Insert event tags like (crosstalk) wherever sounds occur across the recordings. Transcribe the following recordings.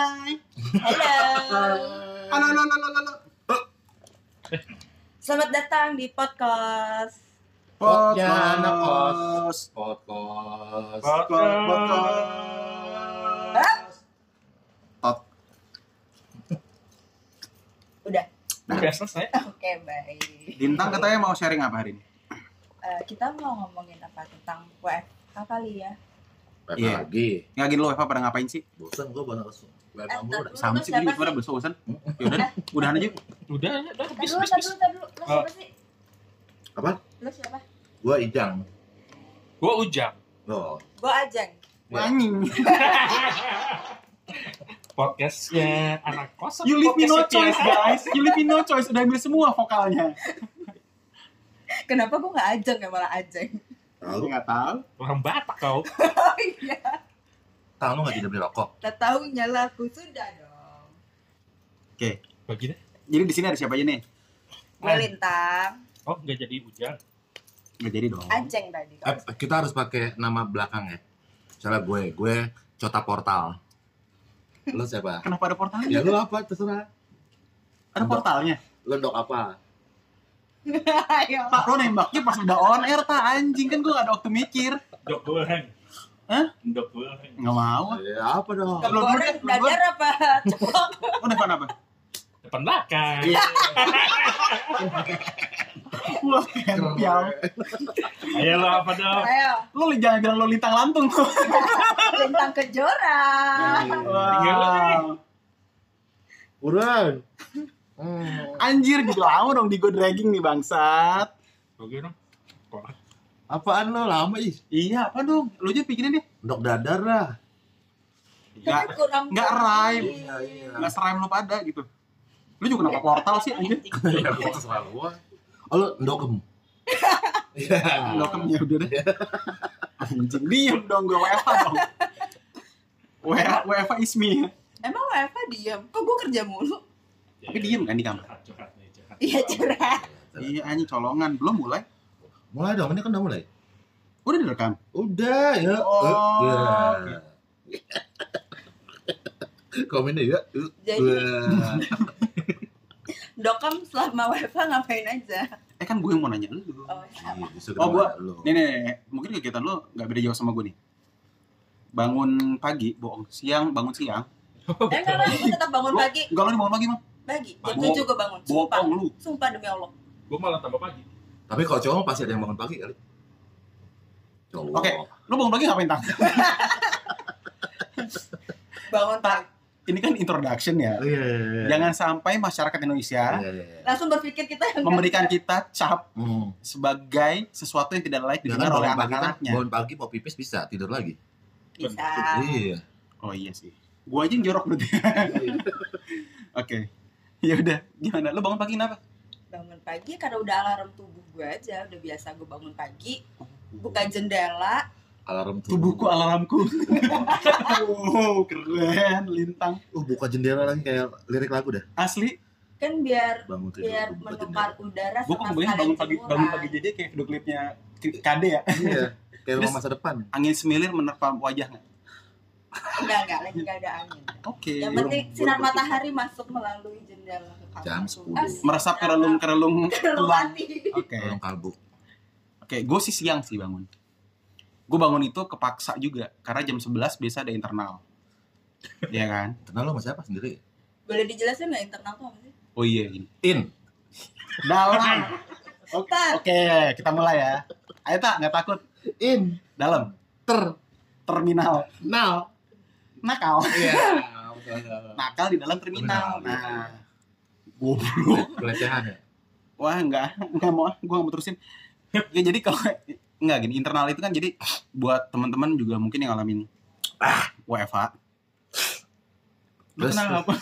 Hai. Halo. Halo, halo, halo, halo. Selamat datang di podcast. Podcast. Podcast. Podcast. Podcast. Udah. Udah selesai. Oke, baik. Bintang katanya mau sharing apa hari ini? Eh, kita mau ngomongin apa tentang WFH kali ya? Apa Iya. lagi? Nggak gini lo Eva pada ngapain sih? Bosan gua banget langsung. Eh, Sama sih siapa gini gimana bosan? Ya udah, (laughs) udahan aja. Udah, udah, Tar bis, dulu, dulu, sih? Apa? Lu siapa? Gua Ijang. Gua ujang. Oh. Gua Ajeng. Anjing. (laughs) Podcastnya anak kos. You leave me no choice, guys. You leave me no choice. Udah ambil semua vokalnya. Kenapa gua nggak Ajeng ya malah Ajeng? Tahu? Nggak tahu. Orang Batak kau. (laughs) Oh iya. Tahu lu nggak tidak beli rokok? Tak tahu nyala aku sudah dong. Oke. Begini. Jadi di sini ada siapa aja nih? Gue Lintang, Oh, nggak jadi ujang. Nggak jadi dong. Ajeng tadi. Eh, kita harus pakai nama belakang ya. Misalnya gue, gue Cota Portal. Lu siapa? Kenapa ada portalnya? Ya lu apa terserah. Ada portalnya. Lu dok apa? (laughs) Ayo. Pak, lo nembaknya pas udah on air, tak anjing kan gue gak ada waktu mikir. Dok goreng. Hah? Dok goreng. Nggak mau. Ya apa dong? Belum goreng, dadar apa? Cepok. Oh, depan apa? Depan belakang. (laughs) Wah, kempial. Ayo lo apa dong? Ayo, Lo li- jangan bilang lo lintang lantung tuh. (laughs) Lintang Kejora. Wow. Uran. Hmm. Anjir, gitu lama dong di go dragging nih bangsat. Oke dong. Kok? Apaan lo lama ih? Iya, apa dong? Lo aja bikinin deh. Dok dadar lah. Nggak, Tapi kurang nggak rhyme. Iya, iya. nggak serem lo pada gitu. Lu juga kenapa portal sih anjir? Ya, gua terserah gua. Oh, lu ndokem. Iya. Lo kan ya udah deh. Anjing, diem dong gue WFA dong. WFA, WFA is me. Emang WFH diam? Kok gue kerja mulu? Tapi diem kan di kamar? Iya curhat. Iya anjing colongan, belum mulai. Mulai dong, ini kan udah mulai. Udah direkam. Udah, ya. Oh, Eh, ya. oke. (laughs) Komennya ya. Eh, Jadi-. (laughs) Dokam selama WFH ngapain aja? Eh kan gue yang mau nanya lu. Oh, sama. Iya, justru Oh, lu? Nih, nih, nih, mungkin kegiatan lu gak beda jauh sama gue nih. Bangun pagi, bohong. Siang, bangun siang. Eh enggak gue tetap bangun pagi. Enggak lu bangun pagi, Mam. Pagi, jam Bohong. 7 gue bangun. Sumpah. Bohong lu. Sumpah demi Allah. Gua malah tambah pagi. Tapi kalau cowok pasti ada yang bangun pagi kali. Cowok. Oke. Lu bangun pagi ngapain, Tang? (laughs) Bangun pagi. Ini kan introduction ya. Iya, iya, iya. Jangan sampai masyarakat Indonesia Iya, iya, iya. Langsung berpikir kita yang memberikan kita cap Hmm. sebagai sesuatu yang tidak layak didengar oleh bangun pagi kan, anak-anaknya. bangun pagi mau pipis bisa, tidur lagi. bisa. Iya. Oh iya sih. Gua aja yang jorok berarti. (laughs) Oke. Ya udah, gimana? Lu bangun pagi kenapa? Bangun pagi karena udah alarm tubuh gue aja. Udah biasa gue bangun pagi. Buka jendela. Alarm tubuh. Tubuhku alarmku. (laughs) wow, keren, lintang. Uh, buka jendela lagi kayak lirik lagu dah. Asli, Kan biar Bangun tidur. biar buka menukar jendela. udara gua kok sekalian bangun pagi bangun pagi jadi kayak video klipnya KD ya. Iya. Kayak (laughs) rumah Terus- masa depan. Angin semilir menerpa wajahnya. Enggak, enggak, lagi enggak ada angin. Oke. Yang Belum- penting sinar matahari masuk melalui jendela ke kamar. Jam. 10. Asik. Meresap ke relung-relung Relung (laughs) tulang. hati. Oke. Tolong kalbu. Oke, gue sih siang sih bangun. Gue bangun itu kepaksa juga karena jam 11 biasa ada internal. Iya kan? Kenal lo sama siapa sendiri? Boleh dijelasin nggak internal tuh apa sih? Oh iya gini. In. Dalam. (laughs) Oke, oke, kita mulai ya. Ayo tak, nggak takut. In. Dalam. Ter. Terminal. Now. Nakal. Iya. (laughs) Nakal di dalam terminal. Nah. Goblok. Pelecehan ya. Wah, enggak. Enggak mau. Gue nggak mau terusin. Ya, jadi kalau (laughs) enggak gini, internal itu kan jadi buat teman-teman juga mungkin yang ngalamin ah, WFH. Lu Terus, kenapa?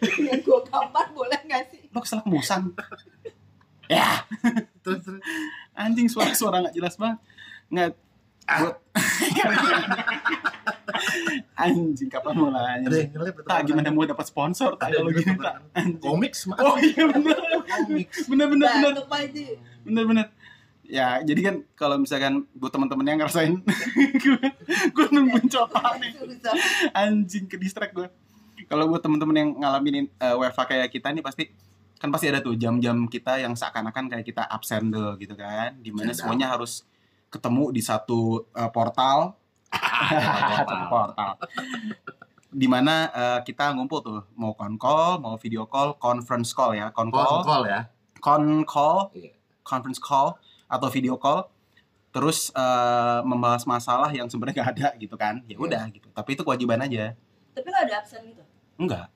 Yang gue gampar boleh nggak sih? Lo kesel kemusan. ya, Terus terus. anjing suara-suara nggak jelas banget. Nggak. Buat... (laughs) anjing kapan mulainya? Ada yang ngelip atau Tak apa? gimana mau dapat sponsor tak Ada gini tak. atau apa? Komik Oh iya bener. Komik. Bener bener bener. Pak Haji. Bener bener. Ya, jadi kan kalau misalkan buat teman-teman yang ngerasain (laughs) gue, nungguin copot nih. Anjing ke distract gue. Kalau buat teman-teman yang ngalamin uh, WFH kayak kita nih pasti kan pasti ada tuh jam-jam kita yang seakan-akan kayak kita absen dulu gitu kan. Di mana semuanya harus ketemu di satu uh, portal (laughs) satu portal. Di mana uh, kita ngumpul tuh mau con call, mau video call, conference call ya, con Call, call, call ya. con call, Iya. conference call atau video call terus eh, membahas masalah yang sebenarnya gak ada gitu kan ya Iya. udah gitu tapi itu kewajiban aja Tapi lo ada absen gitu? enggak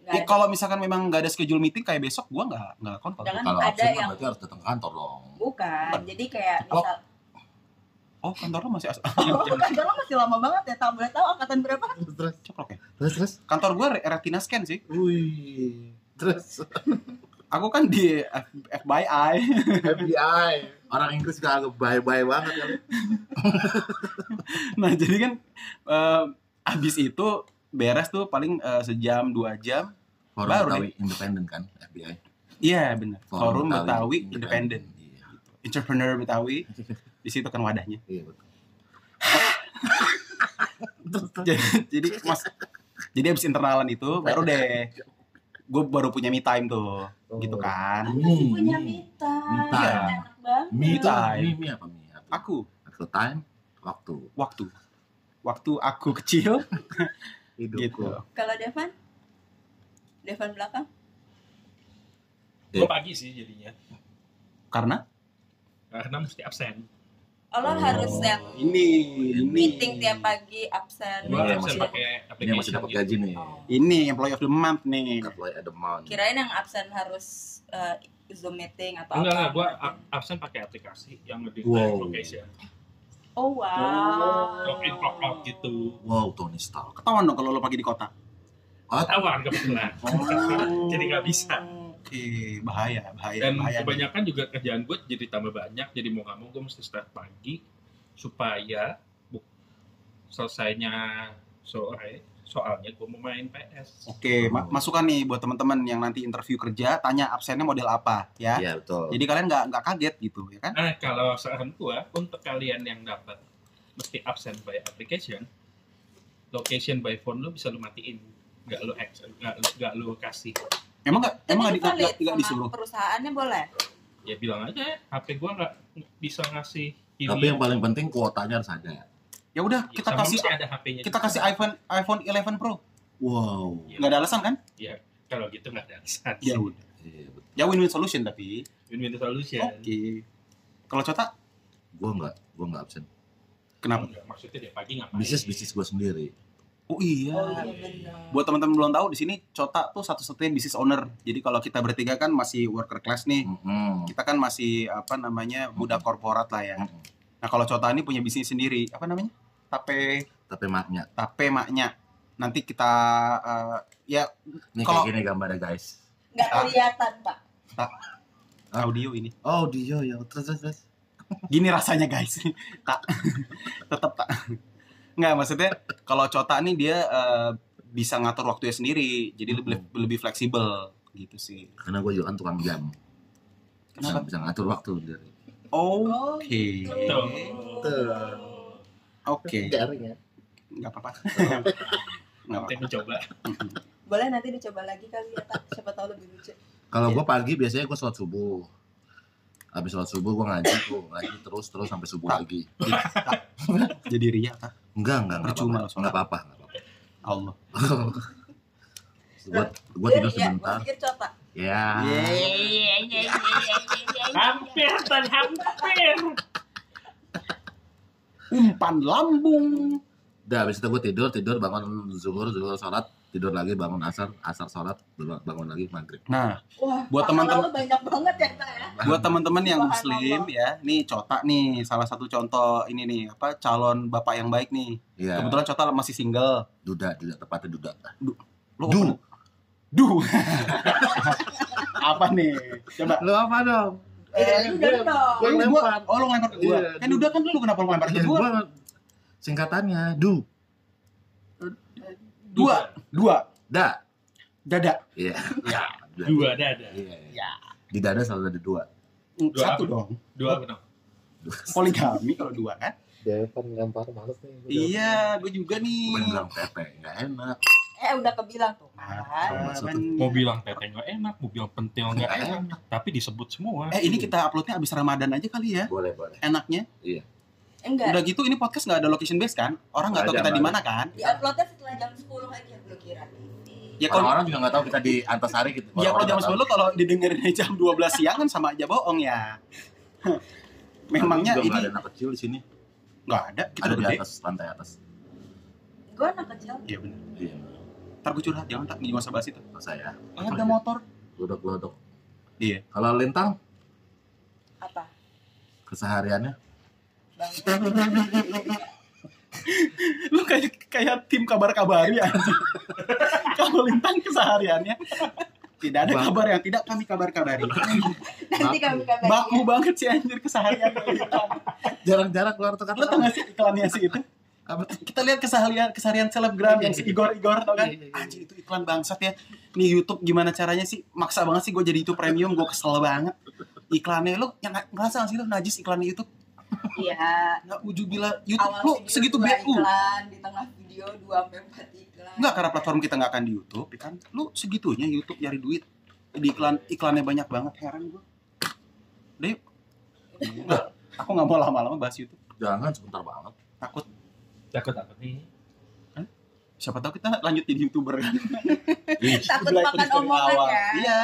Nggak Ya, kalau misalkan memang nggak ada schedule meeting kayak besok gua nggak nggak Jangan Kalau ada absen kan yang berarti harus datang kantor dong. bukan. Jadi kayak misal oh kantor lo masih as- (laughs) Oh, kantor lo masih lama banget ya. Tak boleh tahu angkatan berapa? Terus, ceplok ya terus, terus. kantor gua re- retina scan sih Wih. Terus aku kan di F- FBI FBI. Orang Inggris gak agak bye-bye banget kan. (laughs) nah jadi kan eh, abis itu beres tuh paling eh, sejam dua jam Forum Baru Betawi independen kan FBI. iya benar forum Betawi independen Iya, entrepreneur Betawi (laughs) di situ kan wadahnya iya betul. (laughs) jadi, jadi mas jadi abis internalan itu baru deh gue baru punya me time tuh gitu kan masih punya me time. Me time. Itu time. mi, mi apa mi? Apa? aku Aku time, waktu. waktu waktu aku kecil (laughs) Hidupku. gitu Kalau Devan? Devan belakang? Gue pagi sih jadinya. karena Karena mesti absen. Oh, lo Oh. harus yang ini ini meeting tiap pagi absen. Iya, absen masih- pakai Ini aplikasi. masih dapat gaji nih. Oh. ini employee of the month nih Employee at the month. Kirain yang absen harus eh, Zoom meeting atau Enggak, apa? enggak. Gue absen pakai aplikasi yang ngedetect Wow. location. Oh wow. Login, log out gitu. Wow, Tony Stark. ketahuan dong kalau lo pagi di kota Ketahuan kebetulan. Oh. (laughs) Jadi nggak bisa. Oke bahaya bahaya Dan bahaya kebanyakan juga kerjaan gue jadi tambah banyak. Jadi mau nggak mau gue mesti start pagi supaya bu- selesainya sore. Soalnya gue mau main PS. Oke, ma- masukan nih buat teman-teman yang nanti interview kerja, tanya absennya model apa ya. Iya, betul. Jadi kalian nggak nggak kaget gitu ya kan? Nah, kalau saran gue untuk kalian yang dapat mesti absent by application, location by phone lu bisa lu matiin, nggak lu ex, nggak lu- nggak lu kasih. Emang nggak Tapi emang nggak di- nggak sama disuruh? perusahaannya boleh. Ya bilang aja, HP gua nggak bisa ngasih ini. Tapi yang paling penting kuotanya harus ada. Ya udah Ya, kita sama kasih ada HP-nya. kita juga. kasih iPhone iPhone 11 Pro. Wow. Iya. Nggak ada alasan kan? Kalau gitu nggak ada alasan. Ya udah. Iya, betul. Ya win-win solution tapi. Win-win solution. Oke. Kalau Cota Gua nggak, gua nggak absen. kenapa? Enggak, maksudnya dia pagi ngapain? Bisnis bisnis gua sendiri. Oh iya. Oh iya. Buat teman-teman belum tahu di sini Cota tuh satu-satunya business owner. Jadi kalau kita bertiga kan masih worker class nih. Mm-mm. Kita kan masih apa namanya budak korporat lah ya. Mm-mm. Nah kalau Cota ini punya bisnis sendiri. Apa namanya? Tape Tapi maknya, tape maknya. Nanti kita eh, ya ini Kalau- kayak gini gambarnya guys. Nggak Ah. kelihatan pak. audio ini. Oh, dia ya. Terus terus terus. Gini rasanya guys. tak tetap tak. Nggak maksudnya kalau Cota nih dia eh, bisa ngatur waktunya sendiri. Jadi lebih lebih fleksibel gitu sih. Karena gua juga kan tukang jam. Bisa, Kenapa? bisa ngatur waktu dari. Oh, Oke. Oke. Garing ya. Nggak apa-apa. (laughs) Nggak Nanti apa-apa. mencoba. Boleh nanti dicoba lagi kali ya tak. Siapa tahu lebih lucu. Kalau gua pagi biasanya gua sholat subuh. Habis sholat subuh gua ngaji tuh, ngaji terus terus sampai subuh Tak. lagi. Jadi ria tak? Enggak, enggak, enggak Percuma sholat. Enggak apa-apa, enggak apa-apa. Allah. (laughs) Gua gua Iya, tidur iya, sebentar. Ya. Hampir dan hampir. Umpan lambung. Udah habis itu gua tidur, tidur bangun zuhur, zuhur sholat, tidur lagi bangun asar, asar sholat, bangun lagi maghrib. Nah, Wah, Buat teman-teman- lo banyak banget ya tak ya. buat teman-teman yang muslim ya, nih Cota nih salah satu contoh ini nih apa calon bapak yang baik nih. Iya. Kebetulan Cota masih single. Duda, duda tepatnya duda. Lo Du. Du. (laughs) apa nih? Coba. Lu apa dong? Eh, udah dong. Gua Oh, lempar. gua- oh lo ngelempar ke gua. Iya, kan Du. udah kan lu kenapa lo ngelempar ke Ya, gua? gua singkatannya du, Dua. Dua. da. Dada. Iya. Ya. Dua. Dua ada ada. Iya. iya. Ya. Di dada selalu ada dua. Satu apa? dong. Dua benar. (laughs) poligami kalau dua kan Dia kan lempar males nih. iya gue juga nih Gue bilang tete, nggak enak. Eh udah kebilang tuh Ah, kan. kan- Mau bilang tete nggak enak, mau bilang pentil nggak enak, enak. tapi disebut semua. eh ini kita uploadnya abis ramadan aja kali ya Boleh, boleh. enaknya Enggak. udah gitu ini podcast nggak ada location base kan orang nggak tahu kita di mana kan Di uploadnya setelah jam 10 aja gue kira. ya kalau Orang-orang juga nggak tahu kita di Antasari gitu. ya kalau jam Orang-orang 10 kalau didengerin (laughs) jam 12 siang kan sama aja bohong ya (laughs) memangnya ini nggak ada anak kecil di sini. nggak ada kita Ada di gede atas, lantai atas. Gue anak kecil. iya benar Iya, ntar gue curhat jangan tak nggak usah bahas itu pas saya. ada motor Glodok-glodok. Iya. Kalau lintang, Apa? kesehariannya. Lu kayak kayak tim kabar-kabari anjing. (laughs) Kalau lintang kesehariannya. Tidak ada Bang. kabar yang tidak kami kabar-kabari Nanti kami kabarin. baku banget sih anjir keseharian lintang jarang-jarang keluar tuh lu tau gak sih iklannya sih itu? Apa? kita lihat keseharian keseharian selebgram yang si Igor Igor tau kan? Iya, iya, iya. anjir itu iklan bangsat ya. Nih YouTube gimana caranya sih? Maksa banget sih gue jadi YouTube premium gue kesel banget. Iklannya lu yang ngerasa gak sih lu najis iklan di YouTube Iya. nggak uju bila YouTube Awal lu segitu BU iklan di tengah video 2 sampai 4 iklan. Enggak karena platform kita nggak akan di YouTube, ya kan? Lu segitunya YouTube nyari duit. Di iklan iklannya banyak banget, heran gua. Udah yuk. Enggak, aku nggak mau lama-lama bahas YouTube. Jangan sebentar banget. Takut Takut apa nih? siapa tahu kita lanjut jadi YouTuber kan. (laughs) Takut Mulai makan omongan ya. Iya.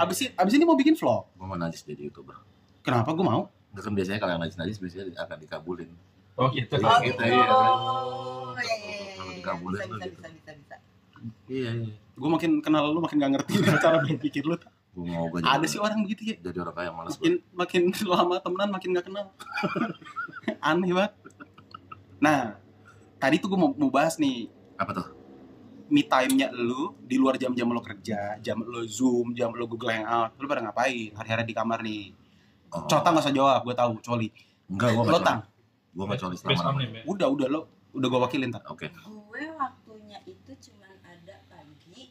Abis ini, abis ini mau bikin vlog. Gue mau najis jadi youtuber. Kenapa gua mau? Nggak kan biasanya kalau yang najis-najis biasanya akan dikabulin. Oh gitu. Oh Iya, gitu. iya, iya. Oh, iya, iya, iya. Kalau dikabulin Bisa, tuh bisa, gitu. bisa, bisa, bisa. Iya, iya. Gua makin kenal lu makin gak ngerti (laughs) cara berpikir lu. Gue mau gue Ada sih orang begitu ya. jadi orang kaya malas Makin makin (laughs) lama temenan makin gak kenal. (laughs) Aneh banget. Nah, tadi tuh gua mau, mau bahas nih Apa tuh? me time-nya lu di luar jam-jam lo kerja, jam lo Zoom, jam lo Google Hangout, lu pada ngapain? Hari-hari di kamar nih. Oh, Cota nggak usah jawab, gue tahu, coli. Enggak, gue Lo nggak tang, coli. Gue nggak coli selama on lamanya. name ya. udah udah lo udah gue wakilin tak. Oke. Gue waktunya itu cuman ada pagi.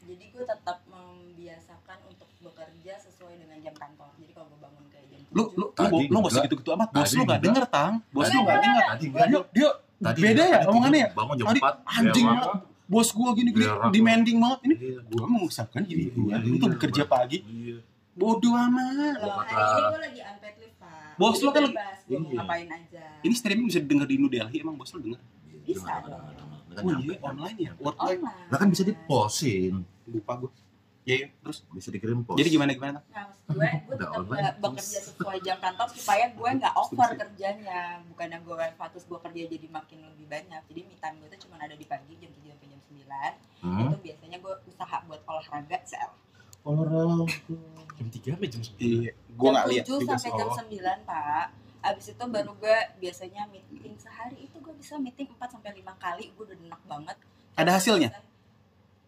Jadi gue tetap membiasakan untuk bekerja sesuai dengan jam kantor. Jadi kalau gue bangun kayak jam Lu 7, lu lu, Tadi lu nggak usah enggak. gitu-gitu amat. Bos lu nggak enggak. denger tang, bos lu nggak enggak. denger. Tadi enggak. Dia, dia Tadi beda ya omongannya ya? Bangun jam Tadi 4. anjing banget. Bos gua gini-gini Berak. demanding banget ini. Iya, Gua mengusahakan jadi Iya, gua iya, itu bekerja pagi. Iya. Bodoh amat. Loh, hari ini gue lagi unpaid leave, Pak. Bos lo kan bebas, gue Iya. ngapain aja. Ini streaming bisa didengar di New Delhi emang bos lu denger? Bisa dong. Ini kan Oh nyampe. iya, online ya, online. Lah kan bisa diposin. Lupa gua. Ya, ya, terus. Bisa dikirim pos. Jadi gimana gimana? Nah, gue, gue tetap bekerja sesuai jam kantor supaya gue nggak over kerjanya. Bukannya gue status gue kerja jadi makin lebih banyak. Jadi me time gue tuh cuma ada di pagi jam 7 sampai jam 9. Hmm. Itu biasanya gue usaha buat olahraga sel. Olahraga. Jam 3 sampai jam 9. Iya, gua nggak lihat jam 7 juga sampai jam Oh. 9, Pak. Abis itu baru gue biasanya meeting sehari itu gue bisa meeting 4 sampai 5 kali. Gue udah enak banget. Ada hasilnya?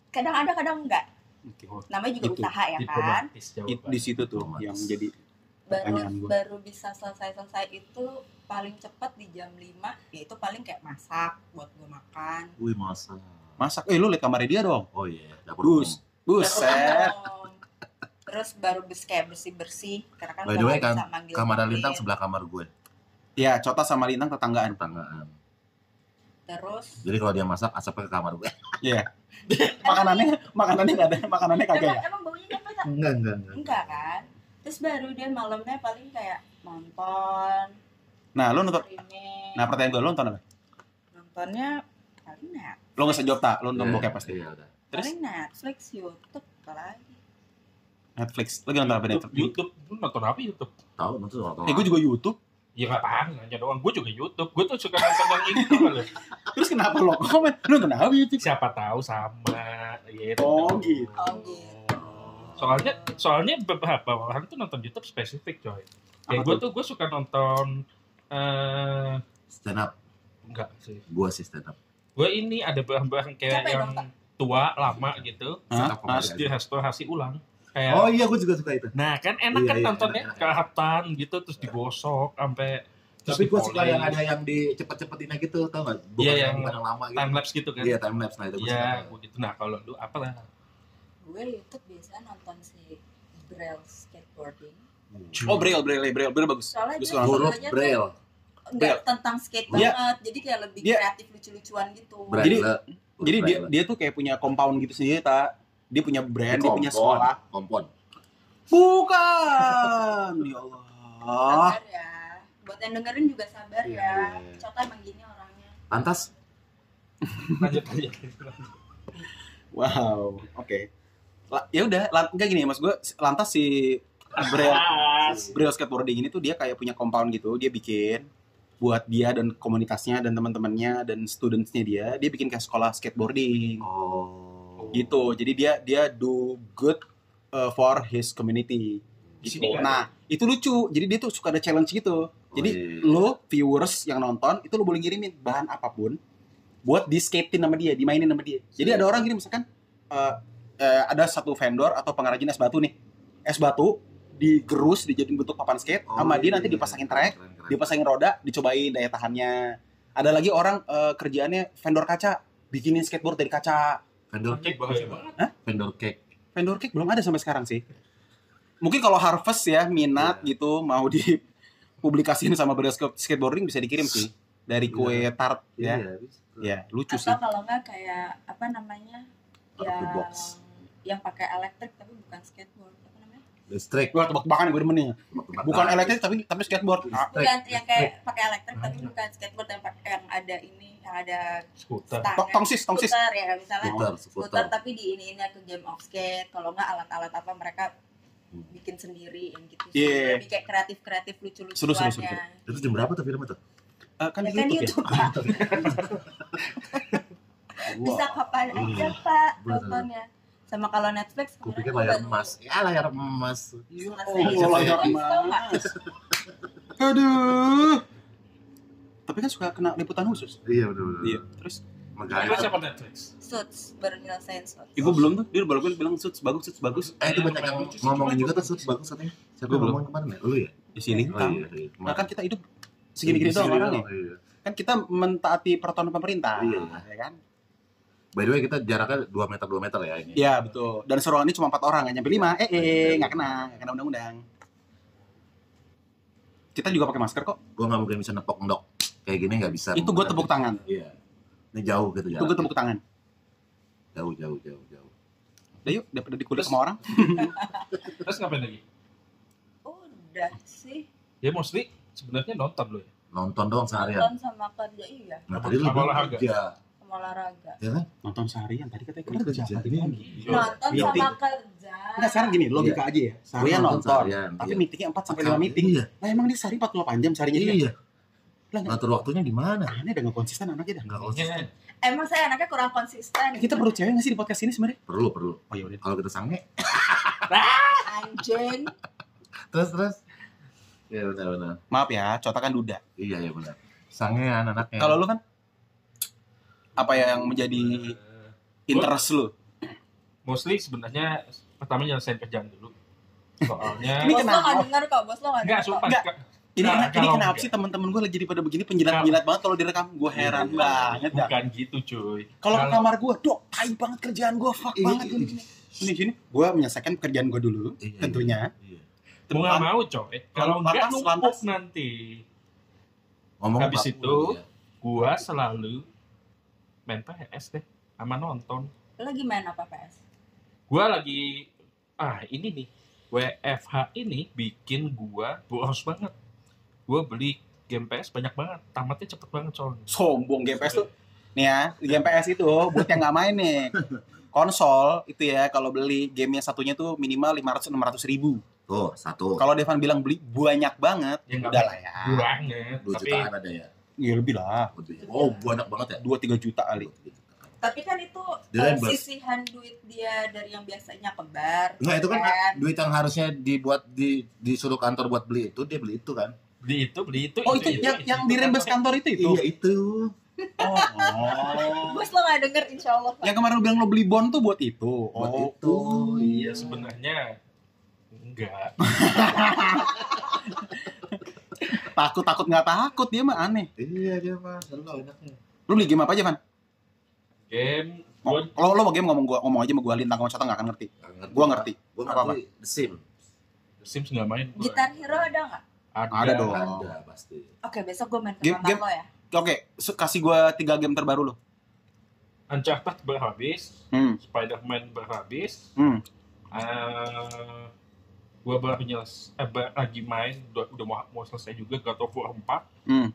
Kadang ada, kadang enggak. Oke. Namanya juga Itu, usaha ya kan. Diplomatis It- jawaban. di situ tuh Otomatis. yang jadi baru baru bisa selesai selesai itu paling cepat di jam 5 yaitu paling kayak masak buat gue makan Wih, masa. masak. Eh lu lihat kamarnya dia dong. Oh iya, dapur Bus. Buset. Terus baru kayak bersih bersih karena kan By the way, kan, Kamar. Lintang sebelah kamar gue. Ya, Cota sama Lintang tetanggaan. Tetanggaan. terus Jadi kalau dia masak, asapnya ke kamar gue. Iya. (laughs) makanannya makanannya nggak ada, makanannya kagak emang, ya. emang baunya Enggak, enggak, enggak. enggak kan terus baru dia malamnya paling kayak nonton Nah, lu nonton. streaming Nah, pertanyaan gue lu nonton apa? nontonnya paling net Lu nggak tak, lu nonton Iya, bokep pasti. Iya, udah. Terus paling Netflix YouTube apalagi Netflix. Lagi nonton apa Netflix? YouTube, lu nonton apa YouTube? Tahu nonton nonton. Eh, gue juga YouTube. Ya nggak apa nanya doang. Gue juga YouTube. Gue tuh suka nonton yang itu. Terus kenapa lo komen? Lu nonton apa YouTube? Siapa tahu sama. Gitu. Oh, gitu. Oh, gitu. Soalnya, soalnya beberapa orang tuh nonton YouTube spesifik coy. Ya gue tuh? gue suka nonton. eh Stand up. enggak sih. Gue sih stand up. Gue ini ada bahan-bahan kayak yang tua, lama gitu. Hah? Terus aja. direstorasi ulang. Kayak Oh iya, gue juga suka itu. Nah kan enak Iya, kan iya, nontonnya kehatan gitu terus digosok sampai Tapi gue suka yang ada yang di cepet-cepetinnya gitu, tau gak? Bukan Iya, yang, yang lama gitu. time lapse gitu kan. Iya, time lapse. Nah, itu gue Iya, suka. gua gitu. Nah kalau lu apa lah? gue YouTube biasanya nonton si Braille skateboarding Oh braille, braille, braille, braille bagus. soalnya Bagus dia. Huruf braille. nggak tentang skate Dia- banget jadi kayak lebih dia- kreatif lucu-lucuan gitu Braille. Jadi- Jadi dia dia tuh kayak punya compound gitu sendiri, tak? Dia punya brand, dia punya sekolah. Kompon. Bukan, ya Allah. sabar ya buat yang dengerin juga sabar Iya, ya iya. Cota emang gini orangnya Lantas lanjut lanjut Wow, oke. La- Ya udah, enggak gini ya, Mas. Gue lantas si Braille Braille skateboarding ini tuh dia kayak punya compound gitu, dia bikin buat dia dan komunitasnya dan teman-temannya dan studentsnya dia, dia bikin kayak sekolah skateboarding Oh. Gitu. Jadi dia dia do good uh, for his community. Gitu. sini kan? Nah, itu lucu. Jadi dia tuh suka ada challenge gitu. Jadi iya. lo viewers yang nonton itu lo boleh ngirimin bahan apa pun buat di skatein sama dia, dimainin sama dia. Jadi Iya. ada orang gini misalkan eh, eh, ada satu vendor atau pengrajin es batu nih. Es batu digerus dijadiin bentuk papan skate Oh, sama dia iya, nanti iya. dipasangin track, Keren, keren. dipasangin roda, dicobain daya tahannya. Ada lagi orang eh, kerjaannya vendor kaca, bikinin skateboard dari kaca. Vendor cake bahaya banget Vendor cake. Vendor cake belum ada sampai sekarang sih. Mungkin kalau Harvest ya minat Iya. gitu mau dipublikasiin (laughs) sama Beres Skateboarding bisa dikirim sih dari kue tart ya. Iya, bisa. Ya, lucu sih. atau kalau nggak kayak apa namanya Out the yang box. yang pakai elektrik tapi bukan skateboard Listrik. Gua tebak-tebakan gue demen nih. Bukan elektrik tapi tapi skateboard. Ah, bukan yang kayak pakai elektrik tapi bukan skateboard yang pakai yang ada ini yang ada skuter tongsis, tongsis. skuter ya misalnya Skuter, tapi di ini ini ke game of skate kalau nggak alat-alat apa mereka bikin sendiri yang gitu Iya. lebih kayak kreatif kreatif lucu Seru, seru, seru, lucuannya Itu jam berapa tuh filmnya tuh? Eh, kan ya di kan YouTube YouTube ya. pak (laughs) bisa kapan aja Iya. pak nontonnya sama kalau Netflix Gue kemarin pikir layar baru- emas. Ya layar emas. Oh, layar emas. Aduh. Tapi kan suka kena liputan khusus. Iya betul betul. Iya. Terus Netflix MacGyver. apa Netflix Suits baru nyelesain Suits Ibu belum tuh, dia baru bilang suits bagus, suits bagus. Eh itu banyak yang ngomongin juga tuh suits bagus katanya. Siapa ngomongin kemarin ya? Lu ya? Di sini. Oh iya. iya. Nah, kan kita hidup segini-gini Iya, doang segini orangnya. doang, iya. Kan kita mentaati peraturan pemerintah. Iya. Ya kan? By the way kita jaraknya 2 meter 2 meter ya ini. Iya, betul. Dan seruan ini cuma empat orang, nggak nyampe lima. Eh, eh, nggak kena, nggak kena undang-undang. Kita juga pakai masker kok. Gua nggak mungkin bisa nepok ndok kayak gini nggak bisa. Itu gue tepuk tangan. Iya. Ini jauh gitu Itu gue tepuk tangan. Jauh jauh jauh jauh. Udah yuk, daripada dikulik sama orang. (laughs) terus ngapain lagi udah sih ya mostly sebenarnya nonton lo ya Nonton doang seharian. nonton sama kerja iya Nah tadi lu kerja. Olahraga Ya kan? Nonton seharian, tadi katanya Kerja. kerja. Tadi pagi. nonton Iya. sama kerja Enggak, sekarang gini, logika aja ya. Seharian Nonton nonton, seharian, tapi iya. meetingnya 4 sampai 5 meeting. Iya. Lah emang dia sehari 48 jam seharinya dia. Iya. Lah nggak- Ngatur waktunya gimana? aneh udah nggak konsisten anaknya dah. Enggak konsisten. emang saya anaknya kurang konsisten Kita perlu cewek nggak sih di podcast ini sebenarnya? Perlu perlu. Oh iya. Kalau kita sange anjing terus terus. Iya benar benar. Maaf ya, Cota kan duda. Iya iya benar. Sange anak-anaknya. Kalau lu kan apa ya yang menjadi interest lu? mostly sebenarnya pertama nyelesain kerjaan dulu soalnya Ini (laughs) bos lo kenapa? nggak denger kok bos lo nggak enggak sumpah Enggak. Ini Nah, kena- ini kenapa enggak. sih teman-teman gue lagi jadi pada begini penjilat-penjilat banget kalau direkam gue heran Iya. banget dah. bukan gitu cuy Kalau ke kamar gue, dok, tai banget kerjaan gue, fuck Iya, banget iya. gini. Ini sini, gue menyelesaikan pekerjaan gue dulu, Iya, tentunya. Iya. mau nggak mau coy kalau enggak Lantas, numpuk nanti Ngomong Habis itu, Iya. gua selalu main PS deh sama nonton lo lagi main apa PS gua lagi ah ini nih WFH ini bikin gua boros banget gua beli game PS banyak banget tamatnya cepet banget soalnya Sombong GPS tuh. (laughs) Nih ya, game PS itu buat yang nggak main nih. Konsol itu ya kalau beli gamenya satunya tuh minimal 500-600 ribu. Tuh, satu. Kalau Devan bilang beli banyak banget, Ya, udah lah ya. banget Dua tapi jutaan ada ya. Ya lebih lah. Oh, banyak banget ya. 2-3 juta kali. tapi kan itu bos. sisihan duit dia dari yang biasanya ke bar Enggak, itu kan kan? duit yang harusnya dibuat di disuruh kantor buat beli itu dia beli itu kan. beli itu beli itu Oh itu yang yang di rembes kantor itu itu. Iya itu. Oh. bos lo nggak denger insya Allah Yang kemarin lu bilang lo beli bon tuh buat itu. Buat Oh. itu. iya sebenarnya enggak (laughs) Takut takut nggak takut dia mah aneh. Iya dia mah selalu enaknya. Lu beli game apa aja, Van? game Oh, gua Kalau lo mau game ngomong gua ngomong aja sama gua lintang sama Cota nggak akan ngerti. Ngerti. Gua ngerti. Gua Apa-apa? ngerti The Sim. Sims nggak main. gua. Gitar Hero ada nggak? Ada, Ada dong. Ada pasti. Oke, besok gue main ke Game- game- lo ya. Oke, se- kasih gua tiga game terbaru lo. Uncharted berhabis, Hmm. Spider-Man berhabis, Hmm. eh gua baru nyeles, eh, lagi main, udah, udah mau, mau selesai juga God of War 4, Hmm.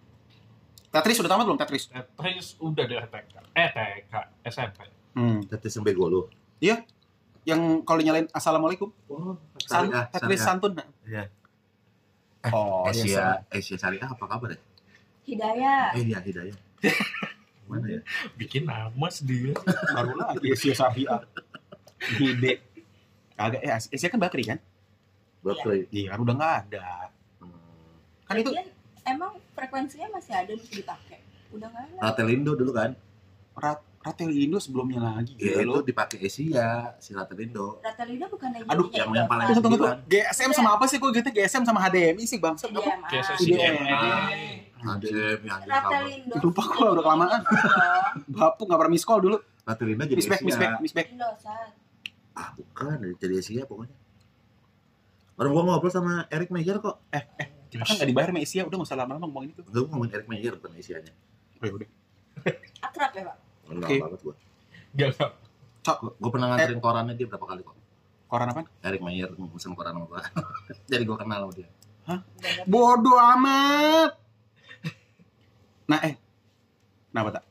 Tetris udah tamat belum Tetris? Tetris udah dari TK, eh TK, SMP. Hmm. Tetes yang bego lu. Yang kalau nyalain assalamualaikum, Oh, San, Tetris santun. Iya. Oh, Asia, Asia Syariah apa kabar ya? Hidayah. Eh iya, Hidayah. (laughs) Mana ya? Bikin nama sendiri. baru lagi Asia Syariah. Ide. Kagak ya, Asia kan Bakri kan? Berkeley. Iya, kan udah nggak ada. Hmm. Kan itu Lagian, emang frekuensinya masih ada untuk dipakai. Udah nggak ada. Ratelindo dulu kan? Rat Ratel Indo sebelumnya lagi. Ya, Gila itu lo. dipakai Asia, si Ratelindo. Ratelindo bukan lagi Aduh, yang- yang paling Tunggu, tunggu. GSM sama apa sih? Kok gitu GSM sama HDMI sih, Bang? Iya. Yang kabar. Ratelindo. Lupa gua, udah kelamaan. (laughs) Bapu nggak pernah miss call dulu. Ratelindo jadi Miss back, miss back, miss back. Ah, bukan, jadi Asia pokoknya. Orang gua ngobrol sama Eric Meyer kok. Kita kan nggak dibayar sama Asia, udah nggak usah lama-lama ngomongin itu. Gua ngomongin Eric Meyer bukan Asianya. Oh, ya udah. Akrab ya, Pak? Enggak Oke. banget gua. Gak tau. Gua, gua pernah nganterin korannya dia berapa kali kok. Koran apa? Eric Meyer pesen koran sama gua. (laughs) jadi gua kenal sama dia. Udah Bodoh amat. Nah, eh. Kenapa, Tak?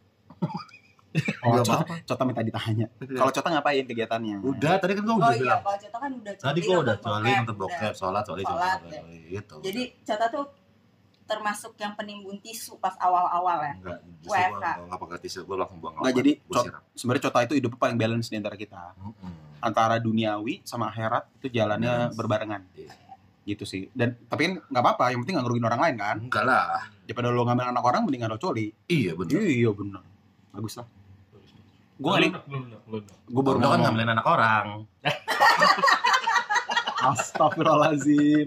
Oh, Nggak Cota, apa-apa. Cota minta ditanya. Kalau Cota ngapain kegiatannya? Udah, tadi kan gua Oh udah iya, bilang. kalau Cota kan udah Tadi gua udah nonton coli, nonton udah. bokep, sholat, coli, Sholat, ya. gitu. Jadi Cota tuh termasuk yang penimbun tisu pas awal-awal ya. enggak, justru WFH. gua gua nggak pakai tisu, gua langsung buang Nggak, apa, jadi. Sebenarnya Cota itu hidup paling balance di antara kita. Antara duniawi sama akhirat itu jalannya berbarengan. Iya. Gitu sih. Dan tapi kan nggak apa-apa, yang penting nggak ngerugin orang lain kan. Enggak lah. Daripada lo ngambil anak orang mendingan lo coli. Iya bener. Iya benar. Bagus lah. Gue lunak. gue baru kan ngambilin anak orang. (laughs) Astagfirullahaladzim.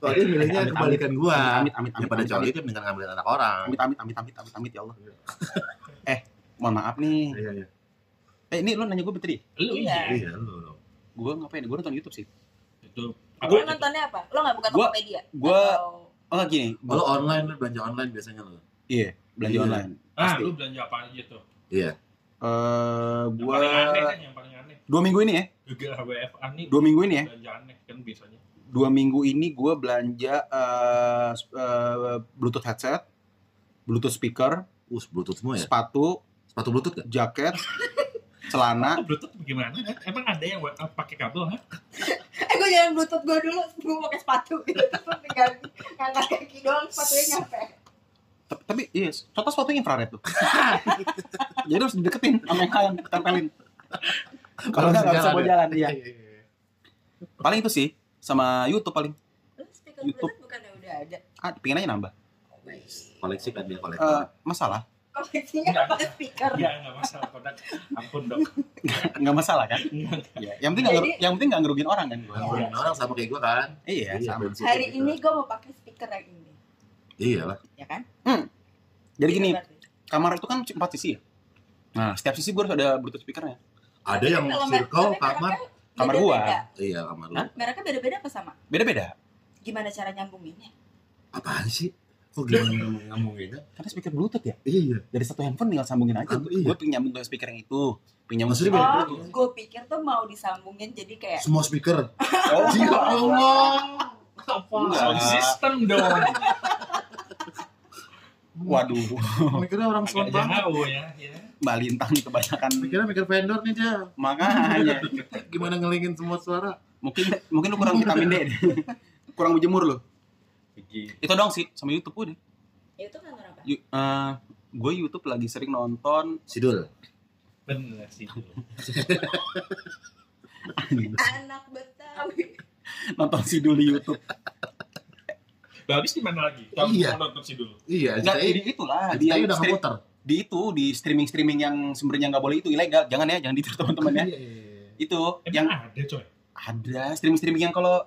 Soalnya milihnya kebalikan gua. Amit, amit, amit, pada coli amit, dia mendingan ngambilin anak orang. amit, amit, amit, amit, amit, amit, ya Allah. eh, mohon maaf nih. Iya, iya. Eh, ini lo nanya gue betul ya? Lu Iya. iya. Iya, lu. Gue ngapain? Gue nonton YouTube sih. Itu. Lo Apa? nontonnya apa? Lo nggak buka Gua- Tokopedia? gua- Atau- Oh gini, Oh, lu online lu belanja online biasanya lu. iya belanja Iya. online. Ah, lu belanja apa aja tuh? Iya. Eh, Yang gua paling aneh kan, yang paling aneh. dua minggu ini ya, Juga WFA nih. dua minggu ini ya, Belanja aneh kan biasanya. dua minggu ini gue belanja eh, sp- eh, Bluetooth headset, Bluetooth speaker, Uh, Bluetooth semua ya? sepatu, Sepatu Bluetooth kan? jaket, (laughs) celana. Oh, Bluetooth bagaimana? kan? Emang ada yang pakai kabel, ha? Eh gue jalan bluetooth gue dulu sebelum pakai sepatu gitu. (laughs) Tinggal ngangkat kaki doang sepatunya nyampe. Tapi, iya, contoh sepatunya infrared tuh. (laughs) Jadi harus dideketin sama yang kalian tempelin. (laughs) Kalau nggak nggak bisa Jalan mau ya? jalan, iya. Paling itu sih sama YouTube paling. YouTube. bukannya udah ada? Ah, pengen aja nambah. Koleksi kan dia Eh, kolektor. masalah, Koleksinya apa speaker? Iya, nggak masalah. Kodak. Ampun dong. nggak masalah kan? Iya. Yang penting nggak yang penting nggak ngerugin orang kan gua. Ngomongin orang sama kayak gua kan. Iya, sama. Hari gitu. ini gue mau pakai speaker yang ini. Iya lah. Ya kan? Jadi gini, Berarti. kamar itu kan empat sisi ya. Nah, setiap sisi gue harus ada Bluetooth speakernya. Ada yang circle kamar. Kamar beda-beda. gua. Iya, kamar lu. Hah? Mereknya beda-beda apa sama? Beda-beda. Gimana cara nyambunginnya? Apaan sih? Kok gimana ngomonginnya? Karena speaker Bluetooth ya. Iya. Dari satu handphone tinggal sambungin aja. Ah, iya. Gue pengen nyambung ke speaker yang itu. Pengen nyambung Maksudnya ke beda- Oh, gue pikir tuh mau disambungin jadi kayak Semua speaker. Oh, (laughs) Ya Allah. Sound system dong. (laughs) Waduh, Mikirnya orang Agak sound banget. jauh ya. ya. Mbak Lintang nih kebanyakan. Mikirnya mikir vendor nih dia. Makanya. (laughs) Gimana ngelingin semua suara? mungkin mungkin lu kurang vitamin D deh. (laughs) kurang berjemur lu. Begitu. Itu dong sih sama YouTube udah. ya itu kantor apa? Yu- eh, gue YouTube lagi sering nonton Sidul. Bener sih. (laughs) Anak Betawi. nonton si dulu YouTube. Lah, habis di mana lagi? Kamu Iya. nonton sih dulu. Iya, Enggak jadi di itulah di dia udah stream- ngeputar. di itu di streaming streaming yang sumbernya nggak boleh itu ilegal. Jangan ya, jangan ditiru teman-teman ya. Iya, iya, iya. Itu Emang yang ada coy. ada streaming streaming yang kalau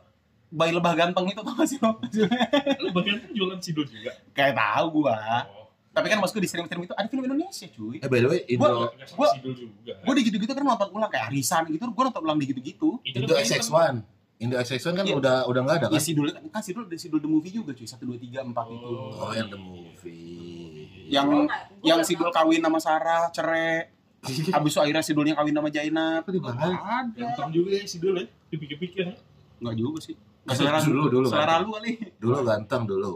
bayi lebah ganteng itu tau gak sih lo? (laughs) Lu bagian jualan sidul juga. Kayak tahu gua. Oh. Tapi kan maksudku di streaming streaming itu ada film Indonesia cuy. Eh by the way, Indo Gua- Nggak gua- sidul juga. Gue di gitu-gitu kan nonton ulang kayak Arisan gitu, gue nonton ulang di gitu-gitu. Itu kan XX1. Indo XX1 kan Iya. udah udah nggak ada Ya kan? Sidul kan, Sidul Sidul the movie juga cuy, 1 2 3 4 itu. Oh, yang the movie. Yang gua yang Sidul kawin sama Sarah, cerai. (laughs) Habis itu akhirnya Sidulnya kawin sama Jainab. Apa dibahas? Ada. Ganteng juga ya si dulu ya, dipikir-pikir. Enggak juga sih. Enggak selera Dulu, dulu, Selera lu kali. Dulu ganteng dulu.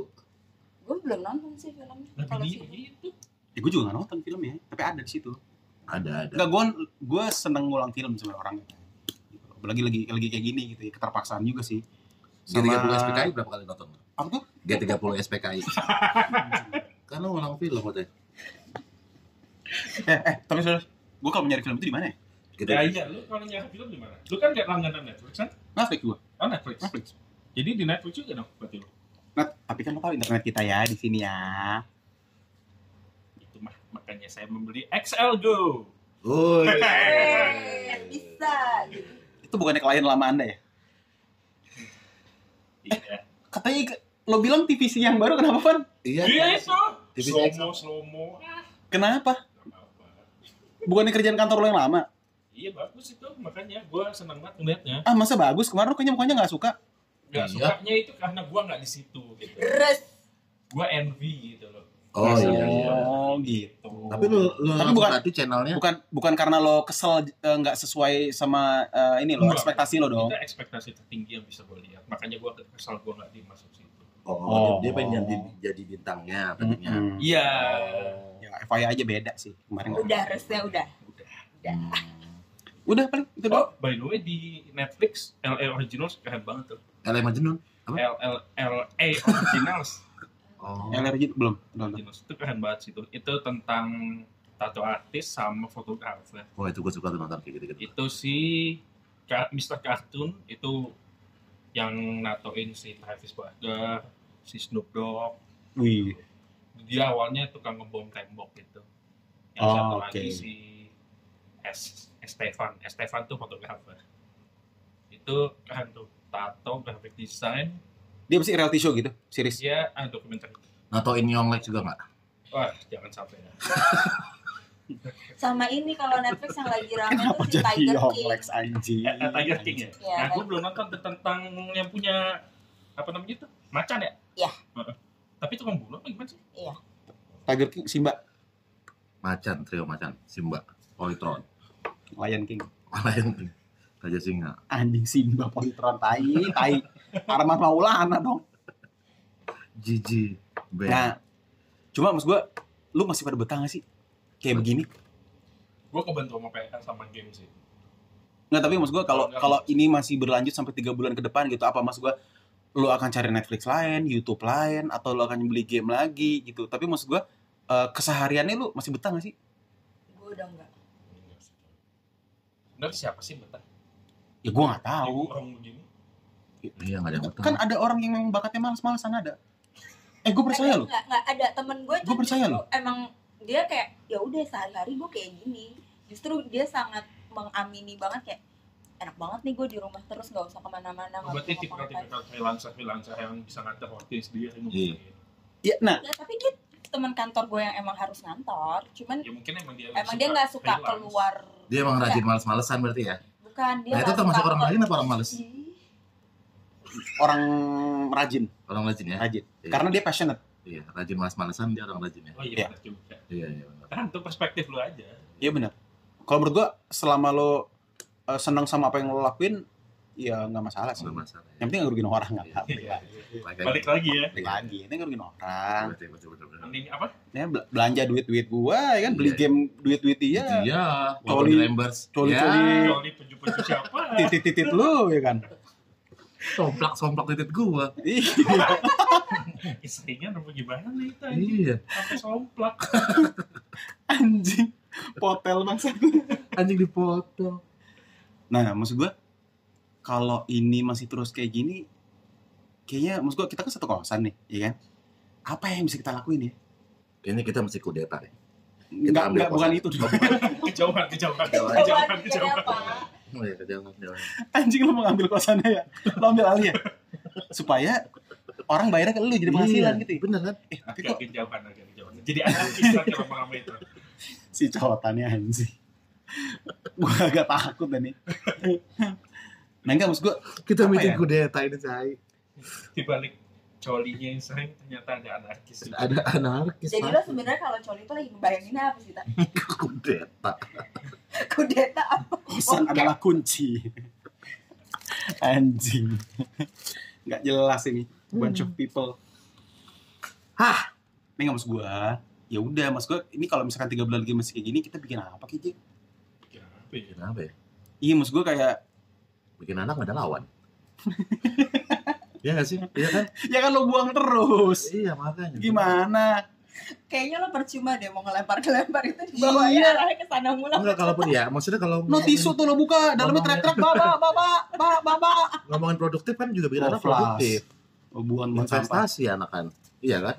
Gue belum nonton sih filmnya. Nah, Kalau begitu. Ya gue juga gak nonton filmnya, tapi ada di situ. Ada ada. Enggak, gue gue seneng ngulang film sebenarnya orangnya. Gitu. Lagi lagi lagi kayak gini gitu ya, keterpaksaan juga sih. G30 SPKI berapa kali nonton? Apa tuh? G30 SPKI. kan lu ulang film katanya. Eh, eh, tapi serius, gue kalau nyari film itu di mana ya? Gitu. Ya iya, lu kalau nyari film di mana? Lu kan gak langganan Netflix kan? Netflix gue. Oh Netflix. Netflix. Jadi di Netflix juga dong berarti lu. Nah, tapi kan lo tahu internet kita ya di sini ya. Itu mah makanya saya membeli XL Go. Woi. Eh, (laughs) bisa gitu. Itu bukannya klien lama anda ya? Iya. Katanya ke- lo bilang TVC yang baru kenapa Van? Iya. Iya itu. Slow mo, slow mo. Kenapa? nggak. Bukannya kerjaan kantor lo yang lama? Iya bagus itu, makanya gua seneng banget ngeliatnya. Ah masa bagus? Kemarin lo kayaknya mukanya nggak suka. Gak Iya. sukanya itu karena gua nggak di situ gitu. Terus Gua envy gitu loh. Oh iya iya. Oh gitu. Tapi lu lu Tapi bukan- berarti channelnya Bukan bukan karena lo kesel eh, nggak sesuai sama eh, ini lo ekspektasi lo dong. Itu ekspektasi tertinggi yang bisa gue lihat. Makanya gua kesal gua nggak dimasuk situ. Oh, Oh. dia pengen jadi, jadi bintangnya. Mm-mm. Iya. Ya, FYI aja beda sih kemarin. udah resnya udah. Udah. Hmm. Udah paling itu Oh, by the way di Netflix LA Originals keren banget tuh. LA. Apa? L LA Originals. Oh. LRJ belum. belum. Originals itu keren banget sih itu. Itu tentang tato artis sama fotografer. Wah itu gue suka tuh nonton kayak gitu-gitu. Itu si Mr. Cartoon itu yang natoin si Travis Barker, si Snoop Dogg. Wih. Dia awalnya tukang ngebom tembok gitu. Yang Oh, satu oke. lagi si S Estefan. Estefan tuh fotografer. Itu keren tuh. Tato, graphic design, Dia pasti reality show gitu, series. dia ah, dokumenter. Natoin Young Lex juga nggak? Wah, jangan sampai ya. (laughs) Sama ini kalau Netflix yang lagi rame Kenapa tuh si jadi Tiger Young King. Lex anjing? Eh, eh, Tiger King ya? Iya, nah, gue belum nonton tentang yang punya apa namanya itu? Macan ya? Iya. Heeh. Tapi itu bunuh apa gimana sih? Tiger King, Simba, Macan, trio macan, Simba, Polytron, Lion King. (laughs) Lion, Raja Singa. Anjing Simba, Polytron, tai, tai. Arman Maulana dong. Ben. Nah, cuma maksud gua, lu masih pada betah gak sih? Kayak begini? Gue kebantu sama PR sama game sih. Nggak, tapi maksud gua kalau kalau ini masih berlanjut sampai tiga bulan ke depan gitu, apa maksud gua? Lu akan cari Netflix lain, YouTube lain, atau lu akan beli game lagi gitu. Tapi maksud gua, eh, kesehariannya lu masih betah gak sih? Gue udah enggak. Bener siapa sih betah? Ya gua nggak Ya, tahu. orang begini. Iya nggak ada yang. Kan ada orang yang memang bakatnya males-malesan ada. Eh, gue percaya ada, loh. Enggak, enggak ada temen gue Gua percaya loh. Emang dia kayak ya udah sehari-hari gue kayak gini. Justru dia sangat mengamini banget kayak enak banget nih gue di rumah terus nggak usah ke mana-mana nggak Berarti ngapa-ngapain. tipikal-tipikal freelancer freelancer yang bisa ngatur waktunya sendiri. Iya. Ya, nah, Ya, tapi dia teman kantor gue yang emang harus ngantor. Cuman Ya mungkin emang dia emang dia nggak suka freelance. keluar. Dia emang rajin males-malesan berarti ya? Bukan dia. Nah itu termasuk orang rajin apa orang males? Ih, orang rajin, Orang rajin ya? rajin. Iya. Karena dia passionate. Iya, rajin males-malesan dia orang rajin ya? Oh iya, Iya. benar juga. Iya, iya. benar. Kan itu perspektif lu aja. Iya benar. Kalau menurut gua selama lo eh, senang sama apa yang lo lakuin, ya nggak masalah sih. Nggak masalah ya. Yang penting nggak rugiin orang nggak Iya. apa-apa. Iya. Balik Balik lagi ya. Balik lagi, ini nggak rugiin orang. Betul, betul. Mending apa? Ya bel- belanja duit-duit gua, ya kan beli Iya. game duit-duit dia. Iya, Coli- di Lambers. coli- Ya, coli. Kalau peju-peju siapa? Titit-titit lu ya kan. somplak-somplak titit gua. Iya. (laughs) Istrinya apa gimana nih itu? Iya, Sampai somplak. (laughs) Anjing. Potel bangsa. anjing dipotong. Nah, maksud gua kalau ini masih terus kayak gini kayaknya maksud gua kita kan satu kawasan nih, ya kan? Apa yang bisa kita lakuin ya? Kayaknya kita mesti kudeta ya. Enggak, ambil enggak bukan itu. (laughs) Kejauhan, kejauhan. Kejauhan. Kejauhan, kejauhan. Oh iya, jangan, jangan. Anjing lu mau ngambil kosannya ya? Lo ambil alih ya? Supaya orang bayarnya ke lu jadi penghasilan Iya, gitu ya? Bener kan? Eh, tapi Agak kok kejauhan, agak kejauhan. Jadi anarkis lagi lama-lama itu. si cowotannya anjing. Gua agak takut nih. Nah enggak maksud gue Kita Apa meeting ya? kudeta ini Cai. Di balik colinya yang sering ternyata ada anarkis. juga. Ada anarkis. Jadi lo sebenarnya kalau coli itu lagi ngebayangin apa sih, Tak? (laughs) kudeta. Kudeta apa? kosan adalah kunci anjing nggak jelas ini bunch of people Hah, ini nggak maksud gue ya udah mas gue ini kalau misalkan tiga bulan lagi masih kayak gini kita bikin apa Ji? Ya, apa ya? kenapa ya? iya maksud gue kayak Bikin anak gak ada lawan. Iya gak sih? Iya kan? (laughs) ya kan lo buang terus Iya makanya. gimana Kayaknya lo percuma deh mau ngelempar-ngelempar itu di bawah Iya. ya arahnya ke sana mulu. Enggak kalaupun ya, maksudnya kalau no tisu tuh lo buka dalamnya Ngomongin- trek trek baba baba baba baba (laughs) ngomongin produktif kan juga bikin Oh, anak flash. produktif. sampah Investasi anak kan. Iya kan?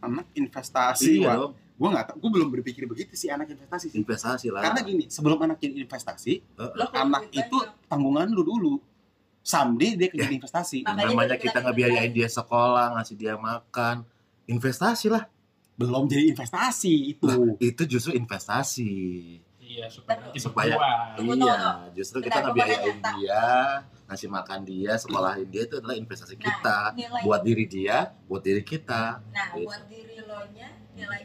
anak investasi Iya Wak. dong. Gue nggak tau gue belum berpikir begitu sih anak investasi sih Investasi lah. karena gini sebelum anak jadi investasi Lo kalau anak itu tanggungan lu dulu someday dia jadi investasi Makanya namanya kita kita ngebiayain bilang. dia sekolah, ngasih dia makan. Investasi lah. belum jadi investasi itu Itu justru investasi. Iya, supaya Supaya- iya, justru kita ngebiayain dia, ngasih makan dia, sekolahin dia itu adalah investasi Nah, kita. nilai Buat diri dia, buat diri kita. Nah, Gitu. buat diri lo nya nilai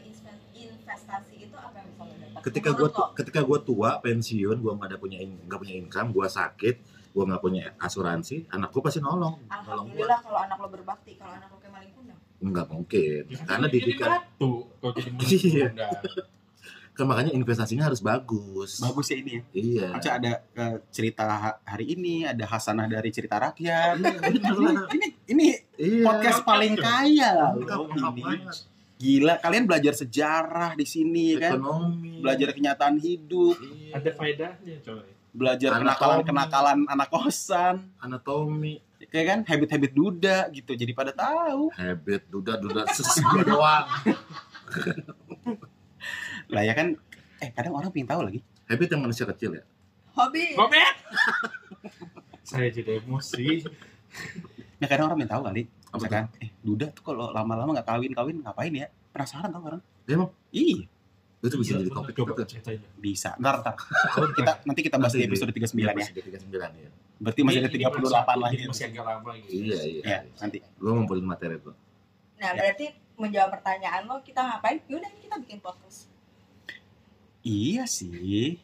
investasi itu apa yang bisa lo dapat? Ketika gue ketika gua tua pensiun, gua nggak ada punya nggak punya income, gua sakit, gua nggak punya asuransi, anak gua pasti nolong, nolong gua. Alhamdulillah kalau anak lo berbakti, kalau anak lo kayak maling kundang. Nggak mungkin, Ya, karena jadi didikan. batu kalau jadi Iya. (laughs) Kan makanya investasinya harus bagus. bagus ya ini ya Iya. Maksudnya ada eh, cerita ha- hari ini ada hasanah dari cerita rakyat Iya, bener lah. ini ini Iya. podcast paling kaya loh ini. Gila kalian belajar sejarah di sini ya kan Ekonomi. belajar kenyataan hidup Iya. Ada faedahnya, coy. belajar Anatomi. kenakalan kenakalan anak kosan anatomi, kayak kan habit-habit duda gitu jadi pada tahu habit, duda, duda, sesuai doang. (laughs) lah ya kan eh kadang orang pengen tahu lagi Habit yang manusia kecil ya. Hobi. Gobet! (laughs) Saya jadi emosi. ya kadang orang pengen tahu kali misalkan eh duda tuh kalau lama-lama nggak kawin kawin ngapain ya? Penasaran tau orang. Emang? iya. Itu bisa Iya, jadi topik coba bisa. Ntar ntar. Kita nanti kita bahas di Nanti di- episode 39 ya. Iya, 39 ya. berarti masih ada Ini- ini 38 masih- lagi. ini Masih agak lama gitu. Iya, iya. ya nanti. Gue ngumpulin materi tuh. Nah, berarti menjawab pertanyaan lo, kita ngapain? Yaudah, kita bikin podcast. iya sih. Ya,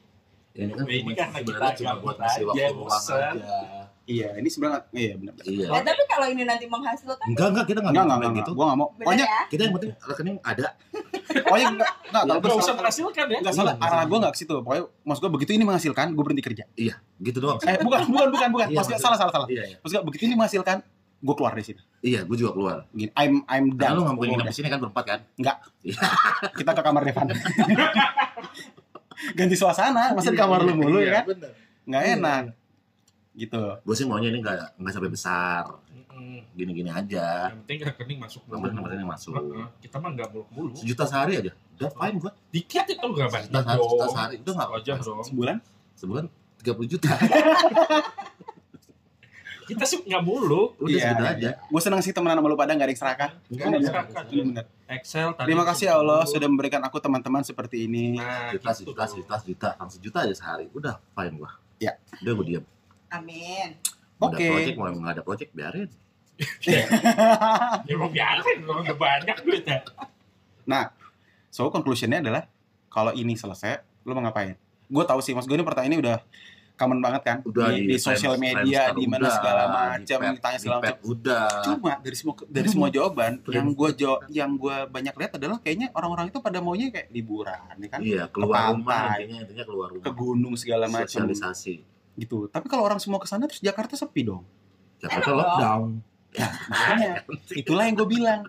ini kan Ini cuma, karena sebenarnya kita cuma buat ngasih waktu luang aja. iya ini sebenarnya iya benar Iya. Eh, tapi kalau ini nanti menghasilkan, Enggak, enggak, kita enggak enggak enggak enggak gitu. gua nggak mau pokoknya ya? Kita yang penting rekening ada. (laughs) pokoknya enggak enggak kalau Ya, gue Gak usah menghasilkan ya. Enggak salah, Iya, arah iya. gue enggak ke situ. Pokoknya maksud gue begitu ini menghasilkan, gue berhenti kerja. Gitu doang. Eh, bukan, bukan, bukan, bukan. Iya, Maksudnya maksud- salah, salah, salah. Iya, iya. Maksud gue begitu ini menghasilkan, gue keluar dari sini. Iya, gue juga keluar. Gini, I'm I'm done. lu nggak mungkin Gua nginep di sini kan berempat kan? Kita ke kamar Devan. (laughs) Ganti suasana, masa di kamar lu mulu ya kan? Nggak Iya. enak. Gitu. Gue sih maunya ini nggak nggak sampai besar, gini-gini aja. Yang penting rekening masuk Yang penting rekening masuk. Kita mah nggak muluk-muluk. Sejuta sehari aja, udah fine gue. Dikit itu nggak banyak Sejuta sehari, sejuta sehari, udah nggak Wajar dong. Sebulan? Sebulan 30 juta. (laughs) Kita sih nggak muluk. Udah segitu aja. Gue seneng sih temenan sama lu pada nggak ada yang serakah. Nggak ada bener. serakah. Bener. Excel tadi. Terima kasih ya Allah sudah memberikan aku teman-teman seperti ini. Nah, Sejuta, gitu sejuta, dong. sejuta, sejuta, langsung sejuta aja sehari. Udah fine gua. Ya. Udah gue diam. Amin. Oke. project, mau nggak ada project, biarin. Ya mau biarin udah banyak duitnya. So conclusionnya adalah kalau ini selesai, lu mau ngapain? Gue tahu sih, mas gue ini pertanyaan ini udah common banget kan Udah di, di sosial media, di mana segala macam, ditanya di segala macam. Udah. Cuma dari semua dari semua jawaban Friends. yang gue jawab, yang gue banyak lihat adalah kayaknya orang-orang itu pada maunya kayak liburan, ya kan? Iya, keluar Ke rumah intinya intinya keluar rumah. Ke gunung segala macam Sosialisasi. gitu. Tapi kalau orang semua ke sana terus Jakarta sepi dong. Jakarta dong. lockdown. Makanya itulah yang gue bilang.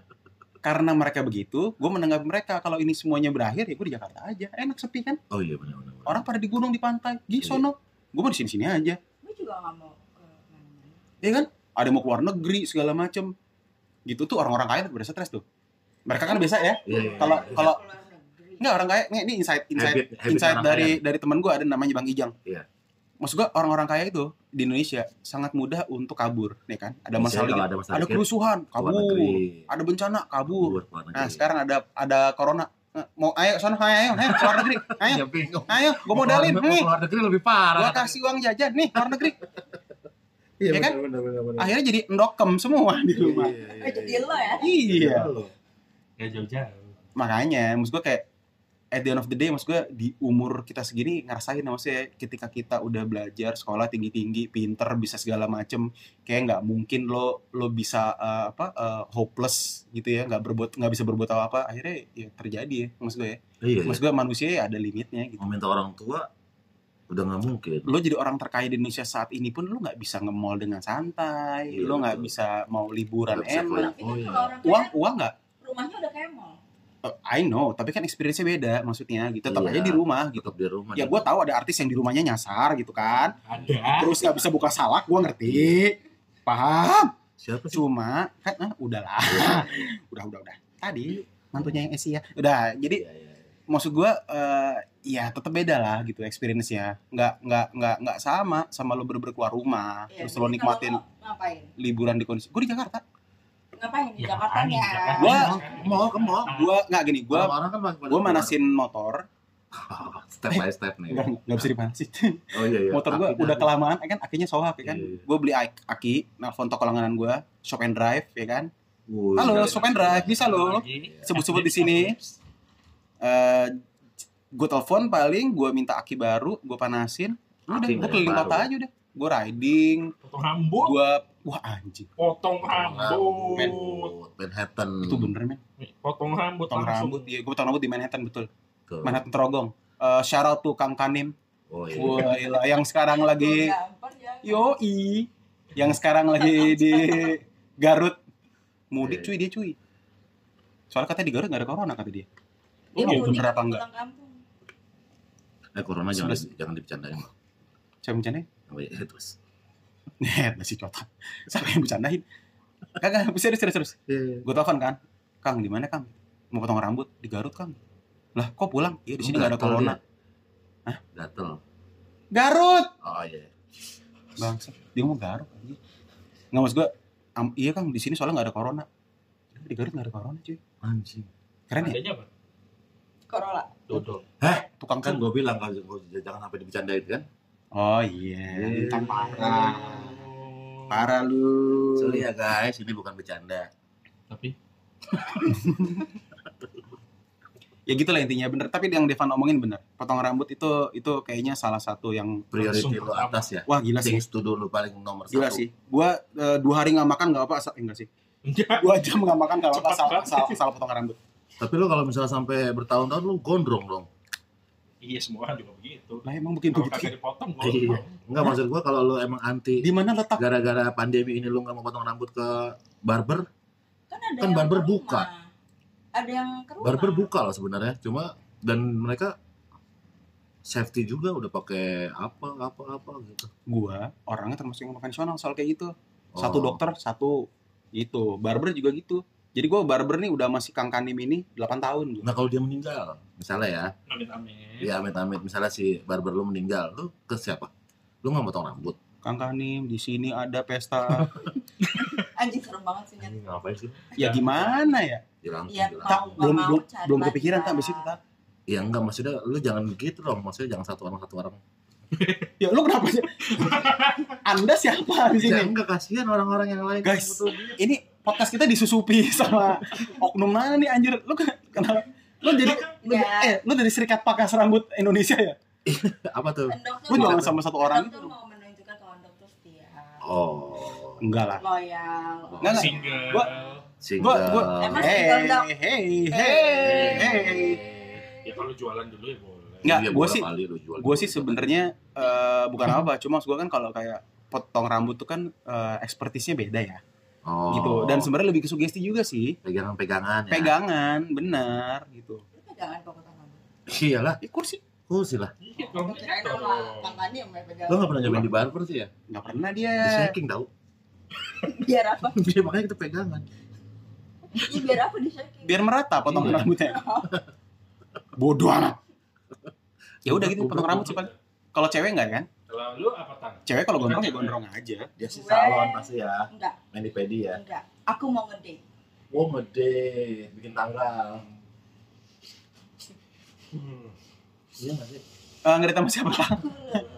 Karena mereka begitu, gue menanggapi mereka kalau ini semuanya berakhir ya gue di Jakarta aja. Enak sepi kan? Oh iya benar benar. benar. Orang pada di gunung di pantai, di Iya. sono. Gue mau di sini-sini aja. Gue juga gak mau ke mana-mana. ya kan ada yang mau keluar negeri segala macem gitu tuh orang-orang kaya pada stres tuh mereka kan biasa ya Iya, iya, Kalau- iya. kalau- Keluar negeri. nggak orang kaya nggak, ini insight insight Habit- habit insight dari kaya. dari teman gue ada namanya bang Ijang Iya. maksud gue orang-orang kaya itu di Indonesia sangat mudah untuk kabur nih kan ada masalah kalau dikit, ada masalah ada kerusuhan kabur negeri. ada bencana kabur nah sekarang ada ada corona mau ayo sana ayo ayo ayo keluar negeri (laughs) ayo Ya bingung. ayo gue modalin Mau nih keluar negeri lebih parah. gue kasih uang jajan nih keluar negeri Ya kan? benar, benar, benar. akhirnya jadi endokem semua di rumah Iya, iya, Eh, jadi iya. lo ya iya Lo. Gak jauh-jauh. makanya maksud gue kayak at the end of the day maksud gue di umur kita segini ngerasain maksudnya ketika kita udah belajar sekolah tinggi tinggi pinter bisa segala macem kayak nggak mungkin lo lo bisa eh, apa eh, hopeless gitu ya nggak berbuat nggak bisa berbuat apa apa akhirnya ya terjadi ya maksud gue ya Iya, iya. maksud gue manusia ya ada limitnya gitu Mau minta orang tua udah nggak mungkin. lo jadi orang terkaya di Indonesia saat ini pun lo nggak bisa nge-mall dengan santai Iya, lo nggak bisa mau liburan enak Oh, iya. uang uang nggak rumahnya udah kayak mall Eh, I know tapi kan experience-nya beda maksudnya gitu. Tetap Iya. aja di rumah gitu. Tetap di rumah. ya gue tahu ada artis yang di rumahnya nyasar gitu kan. Ada. terus nggak bisa buka salak gue ngerti. Paham? Siapa sih? cuma kan ah, udahlah. (laughs) Udah udah udah. Tadi mantunya yang Asia. Udah jadi Iya, iya. maksud gue eh ya tetap beda lah gitu experience-nya. Nggak nggak nggak nggak sama sama lo bener keluar rumah. Iya, terus lo nikmatin lo ngapain? liburan di kondisi gue di Jakarta ngapain di Ya, Jakarta ya? Gua- mau ke mall. gue nggak gini gue Orang-orang kan gue keluar. manasin motor (laughs) step by step nih. nggak nggak bisa dipanasin Oh iya iya. motor gue Aki udah kelamaan ya kan akinya soak ya kan Iya, iya. gue beli ak- aki nelfon toko langganan gue shop and drive ya kan Wuih, Halo. Shop and Drive, bisa lo. sebut-sebut di sini. eh gue telepon paling gue minta aki baru gue panasin udah gue keliling kota aja udah gue riding Potong rambut. gue wah anjing Potong Rambut, rambut. Manhattan. itu bener men Potong rambut. potong rambut iya gue potong rambut di Manhattan betul Tuh. Manhattan Terogong Eh shout out to Kang Kanim Oh iya. wah yang sekarang lagi Gampang ya. yoi yang sekarang lagi di Garut mudik Iya. cuy dia cuy soalnya katanya di Garut gak ada corona kata dia Oh, mudik bener apa enggak? Eh corona jangan jangan dibicarain. saya bercandain Oh iya terus. Net masih cotot siapa yang bercandain kagak serius serius serius Iya. gue telepon kan Kang di mana Kang mau potong rambut di Garut Kang lah kok pulang iya di sini nggak ada corona Hah? Gatel. Garut Oh iya. bang dia mau Garut aja nggak maksud gue am- iya Kang di sini soalnya nggak ada corona di Garut nggak ada corona cuy Anjing. keren ya Adanya apa? Corolla. Dodol. tukang Kan kan gue bilang kalau- jangan sampai dibicarain kan. Oh iya Iya. Kan parah parah lu Sorry ya guys, ini bukan bercanda. Tapi (laughs) ya gitulah intinya bener tapi yang Devan omongin bener potong rambut itu itu kayaknya salah satu yang Priority lu pertama. atas ya. wah gila sih Things to do lu paling nomor gila satu. sih gua eh, dua hari nggak makan nggak apa asal enggak sih enggak. dua jam nggak makan nggak apa asal, asal, asal potong rambut Tapi lu kalau misalnya sampai bertahun-tahun lu gondrong dong. Iya semua orang juga begitu. lah emang bikin Kalau begitu kagak dipotong Iya. gondrong. Enggak maksud gua kalau lu emang anti di mana letak gara-gara pandemi ini lu nggak mau potong rambut ke barber, Kan ada Kan yang barber ke buka. Ada yang ke rumah. barber buka loh sebenarnya. Cuma dan mereka safety juga udah pakai apa apa apa gitu. gua orangnya termasuk yang konvensional soal kayak gitu satu Oh. dokter satu itu barber juga gitu jadi gua barber nih udah masih kang kanim ini 8 tahun gua. Nah kalau dia meninggal, misalnya ya, Amit-amit. ya amit-amit, misalnya si barber lu meninggal, lu ke siapa? Lu nggak potong rambut? kang kanim di sini ada pesta (laughs) Anjing serem banget sih Nyet. ngapain sih? ya gimana ya Ya langsung Iya, bilang. tak belum mau belum belum kepikiran tak abis itu tak Ya enggak, maksudnya lu jangan begitu dong, maksudnya jangan satu orang satu orang. (laughs) ya lu kenapa sih (laughs) anda siapa di Ya sini enggak kasihan orang-orang yang lain. Guys. Gitu. ini podcast kita disusupi (laughs) sama oknum mana nih anjir lu ken- kenapa lu jadi lu, Ya. eh lu dari serikat pakas rambut Indonesia ya (laughs) apa tuh? Lu jangan sama satu orang itu tuh mau menunjukkan kalau Endok tuh setia. Oh, enggak lah Loyal. Enggak, enggak. Single. Gua- single. gua gua hey hey hey hey Ya kalau jualan dulu ya boleh. Nggak, Iya, gua bola sih- gue sih sebenarnya eh, bukan apa cuma gue kan kalau kayak potong rambut tuh kan eh, ekspertisnya beda ya oh, gitu dan sebenarnya lebih ke sugesti juga sih pegangan-pegangan ya. pegangan benar gitu pegangan kok potong rambut. Iyalah, ya kursi kursi lah. Iya, gitu. Lo nggak pernah nyobain di barber sih ya? nggak pernah Di dia shaking tau. (laughs) Biar apa? (laughs) Iya, makanya kita pegangan. Iya biar apa di shaking? biar merata potong Iya. rambutnya (laughs) bodoh amat ya udah gitu potong rambut sih paling kalau cewek nggak kan Kalau lu apa tang? cewek kalau gondrong ya gondrong aja Dia sih salon pasti ya. Enggak, Mani pedi ya. enggak. Aku mau ngedate. Oh, ngede, bikin tanggal. Hmm. Iya nggak sih? Eh, ngedate sama siapa?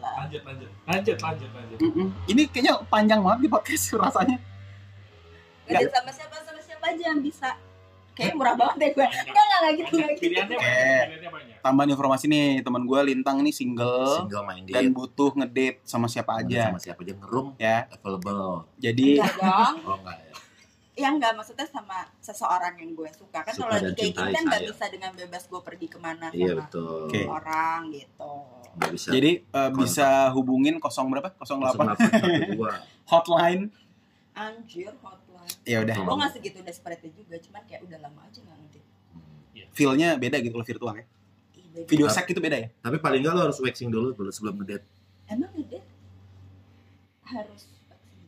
Lanjut, lanjut. Lanjut, lanjut, lanjut. Mm-mm. Ini kayaknya panjang banget di podcast rasanya. Ngedate sama siapa sama siapa aja yang bisa. Kayaknya murah banget deh gue. Enggak enggak enggak gitu Banyak, enggak gitu. pilihannya banyak, pilihannya banyak. Tambahan informasi nih, teman gue Lintang nih single, Single minded. dan butuh ngedate sama siapa aja Sama siapa aja ngerum ya. available. Jadi Enggak dong. Oh enggak ya. Ya enggak maksudnya sama seseorang yang gue suka kan Suka kalau di kayak cintai kan nggak bisa dengan bebas gue pergi ke mana Iya sama betul. Oke. orang gitu. Bisa. jadi eh, bisa hubungin 0 berapa? 08 0812. (laughs) hotline. Anjir hotline. Ya udah. Gue nggak segitu desperate juga, cuman kayak udah lama aja nggak ngerti. Hmm. Feel-nya beda gitu kalau virtual ya. Ih, baby. Video sek itu beda ya? Tapi paling enggak lo harus waxing dulu dulu sebelum ngedate. Emang ngedate harus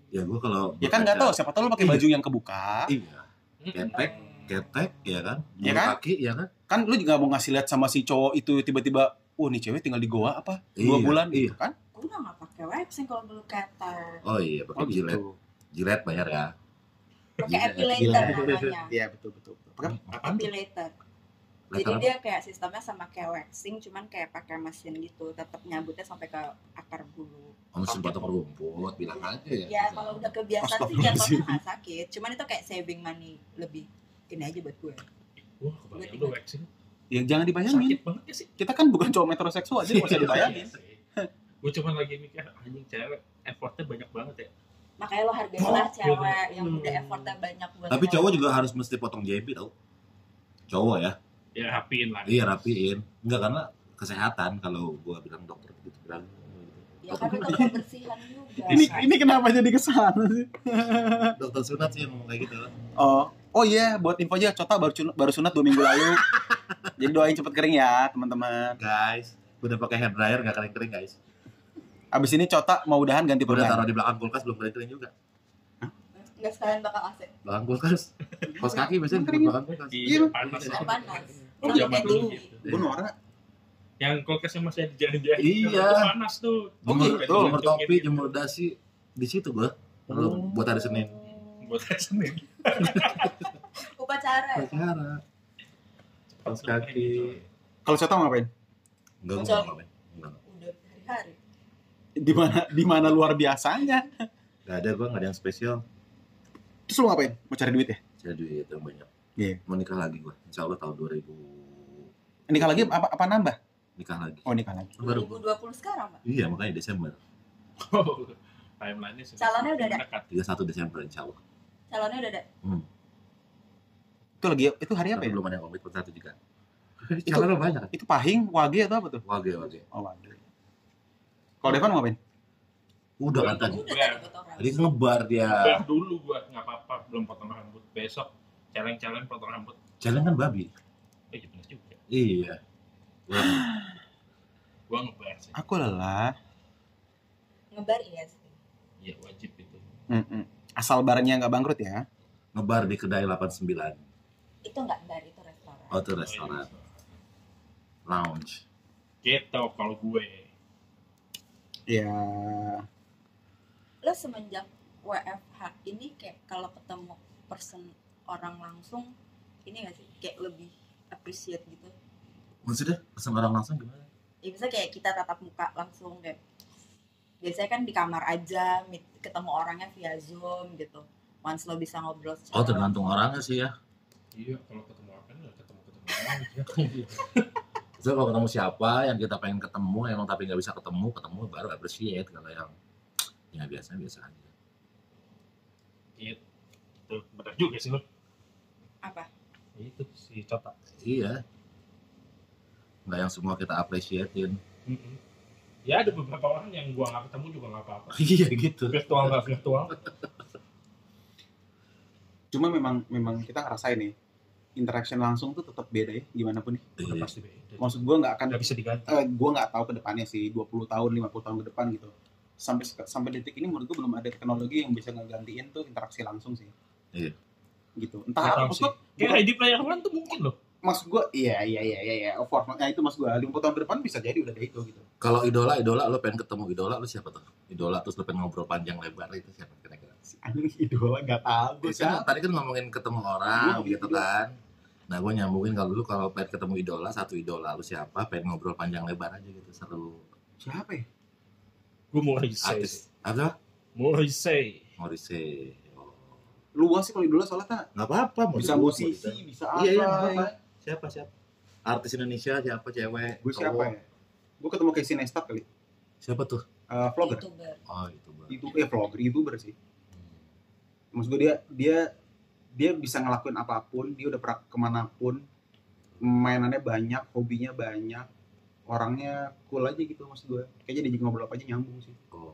Ya gua kalau Ya kan nggak tahu siapa tahu lu pakai baju yang kebuka. Iya, ketek, ketek ya kan. Iya kan? Kaki ya kan. Kan lu juga mau ngasih lihat sama si cowok itu tiba-tiba, "Oh, nih cewek tinggal di goa apa? Dua Iya, bulan." iya. gitu kan? gue udah nggak pakai waxing kalau dulu keter Oh iya, pakai Oh, jilet. gitu. Jilet bayar ya. Pakai Gila. epilator namanya Iya, betul betul. betul. Pakai Apaan tuh? epilator jadi apa? dia kayak sistemnya sama kayak waxing cuman kayak pakai mesin gitu tetap nyabutnya sampai ke akar bulu Om sempat rumput bilang aja ya. ya kalau udah kebiasaan sih jatuhnya nggak sakit cuman itu kayak saving money lebih ini aja buat gue Wah, kebayang lu waxing. Ya jangan dibayangin. Sakit banget ya sih. Kita kan bukan cowok metroseksual aja nggak usah dibayangin. Gue cuma lagi mikir, anjing cewek, effortnya banyak banget ya. Makanya lo hargain lah cewek yang udah effortnya banyak buat Tapi lo. cowok juga harus mesti potong JB tau. Cowok ya. Ya rapiin lah. Iya rapiin. Enggak karena kesehatan kalau gua bilang dokter gitu bilang. ya kan itu kebersihan juga Ini ini kenapa jadi ke sana sih? (laughs) Dokter sunat sih yang ngomong kayak gitu. Oh, oh iya, buat info aja, Cota baru baru sunat dua minggu lalu. (laughs) Jadi doain cepet kering ya, teman-teman. Guys, udah pakai hair dryer nggak kering-kering guys. Abis ini Cota mau udahan ganti Udah perban. taruh di belakang kulkas belum kering-kering juga. nggak sekalian bakal AC Belakang kulkas. Kos kaki biasanya di Kering. belakang kulkas. Iya, Iya, panas. Oh, panas Oh, Itu zaman dulu gitu. Gue norak. Yang kulkasnya masih ada jaring-jaring. Iya. Panas tuh. Jemur, gitu. jemur topi, gitu. jemur dasi di situ gua. Belum Oh. buat hari Senin. Buat hari Senin. (laughs) upacara ya? Pacara. Kos kaki. Kalau Cota mau ngapain? Enggak enggak ngapain. Enggak. udah hari-hari Di mana di mana luar biasanya? Enggak ada gua enggak ada yang spesial. Terus lu ngapain? Mau cari duit ya? Saya duit yang banyak. Iya. Mau nikah lagi gua. Insya Allah tahun 2000 Nikah lagi apa apa nambah? nikah lagi. Oh, nikah lagi. Baru. 2020 sekarang pak Iya, makanya Desember. Oh, timeline-nya sudah Calonnya udah ada? mendekat. 31 Desember insya Allah. calonnya udah ada Itu lagi itu hari apa Tapi ya? belum ada yang komitmen satu juga. Calonnya banyak. Itu pahing, wage atau apa tuh? Wage, wage. Oh, wage. Kalau Devan mau ngapain? Udah kan tadi. tadi ngebar dia. Udah dulu gua nggak apa-apa, belum potong rambut. Besok challenge-challenge potong rambut. Jalan kan babi. Eh, iya juga. Iya. (sighs) Gua ngebayar sih. Aku lelah. ngebar iya sih Iya, wajib itu. Mm-mm. Asal barangnya nggak bangkrut ya. ngebar di kedai 89. itu nggak bar itu restoran Oh, itu restoran. Lounge. Gitu kalau gue. Ya. lo semenjak WFH ini kayak kalau ketemu person orang langsung ini gak sih kayak lebih appreciate gitu Maksudnya pesan orang langsung gimana? ya bisa kayak kita tatap muka langsung kayak biasanya kan di kamar aja meet, ketemu orangnya via zoom gitu once lo bisa ngobrol secara Oh, tergantung orangnya sih ya. Iya, kalau ketemu orang ya ketemu ketemu orang (laughs) Jadi kalau ketemu siapa yang kita pengen ketemu, emang tapi nggak bisa ketemu, ketemu baru appreciate. Kalau yang ya biasa biasa aja. Itu benar juga sih lo. apa Itu si Cota. Iya. Nggak yang semua kita appreciatein. Mm-mm. Ya ada beberapa orang yang gua nggak ketemu juga nggak apa-apa. (laughs) iya gitu. Virtual nggak virtual. Cuma memang memang kita ngerasain nih interaction langsung tuh tetap beda ya gimana pun nih. Udah Iya. pasti beda. Maksud gua nggak akan Nggak bisa diganti. eh, gua nggak tahu ke depannya sih 20 tahun 50 tahun ke depan gitu. Sampai sampai detik ini menurut gua belum ada teknologi yang bisa ngegantiin tuh interaksi langsung sih. Iya. Gitu. Entah apa Kayak bukan- ID player one tuh mungkin loh. maksud gua iya iya iya iya iya of course. Nah, itu maksud gua 50 tahun ke depan bisa jadi udah ada itu gitu. Kalau idola, idola, lo pengen ketemu idola, lo siapa tuh? Idola terus lo pengen ngobrol panjang lebar itu siapa kira-kira? Anjing idola nggak tahu gua Biasanya siapa. tadi kan ngomongin ketemu orang Gua gitu idola. kan. Nah, gue nyambungin kalau dulu kalau pengen ketemu idola, satu idola lu siapa, pengen ngobrol panjang lebar aja gitu, seru. Siapa ya? Gue Morrissey. Artis, apa? Morrissey. Morrissey. Oh. Luas sih kalau idola soalnya tak Nggak apa-apa, bisa musisi, bisa apa. Iya, iya, nggak apa-apa. Siapa, siapa? Artis Indonesia siapa, cewek? Gue siapa cowok? ya? Gue ketemu Casey Neistat kali. Siapa tuh? Eh, vlogger. youtuber Oh, itu. Bang. Itu eh vlogger, youtuber sih. Maksud gue dia dia dia bisa ngelakuin apa pun, dia udah pernah ke mana pun, mainannya banyak, hobinya banyak, orangnya cool aja gitu maksud gue. Kayaknya dia ngobrol apa aja nyambung sih. Oh.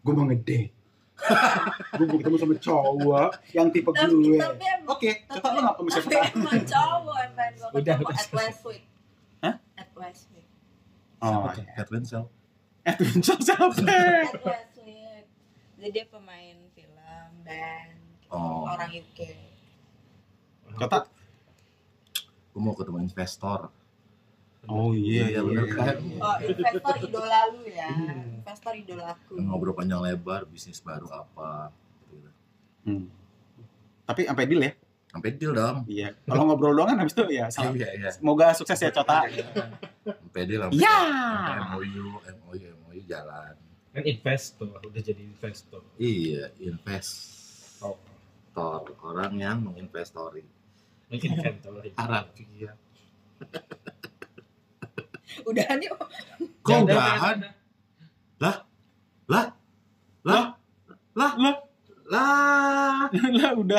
Gue mau ngedate. (laughs) gue mau ketemu sama cowok yang tipe tapi gue. tapi emang Oke, coba lu nggak bisa tapi emang cowok yang pengen gue Udah, ketemu udah. at Westwick Hah? at Westwick Oh, Siapa tuh? Kate Winslet. Edwin Shaw siapa? at jadi dia pemain film band gitu. Oh. orang UK Kota. Gue mau ketemu investor. Oh iya, Iya, bener kan? oh investor idola lu ya Hmm. investor idolaku Ngobrol panjang lebar, bisnis baru apa. Gitu. Hmm. Tapi sampai deal ya? Sampai deal dong. Iya. Kalau ngobrol doang kan habis itu ya. salam. Iya, iya. Semoga sukses ya Cota. Sampai deal sampai Ya. sampai MOU, MOU, MOU jalan. Kan investor, udah jadi investor. Iya, invest. Oh. Orang yang menginvestori. Mungkin kantor. Arab. Iya. (laughs) udahan yuk Kok udahan? Lah? Lah? Lah? Lah? Lah, Lah? lah udah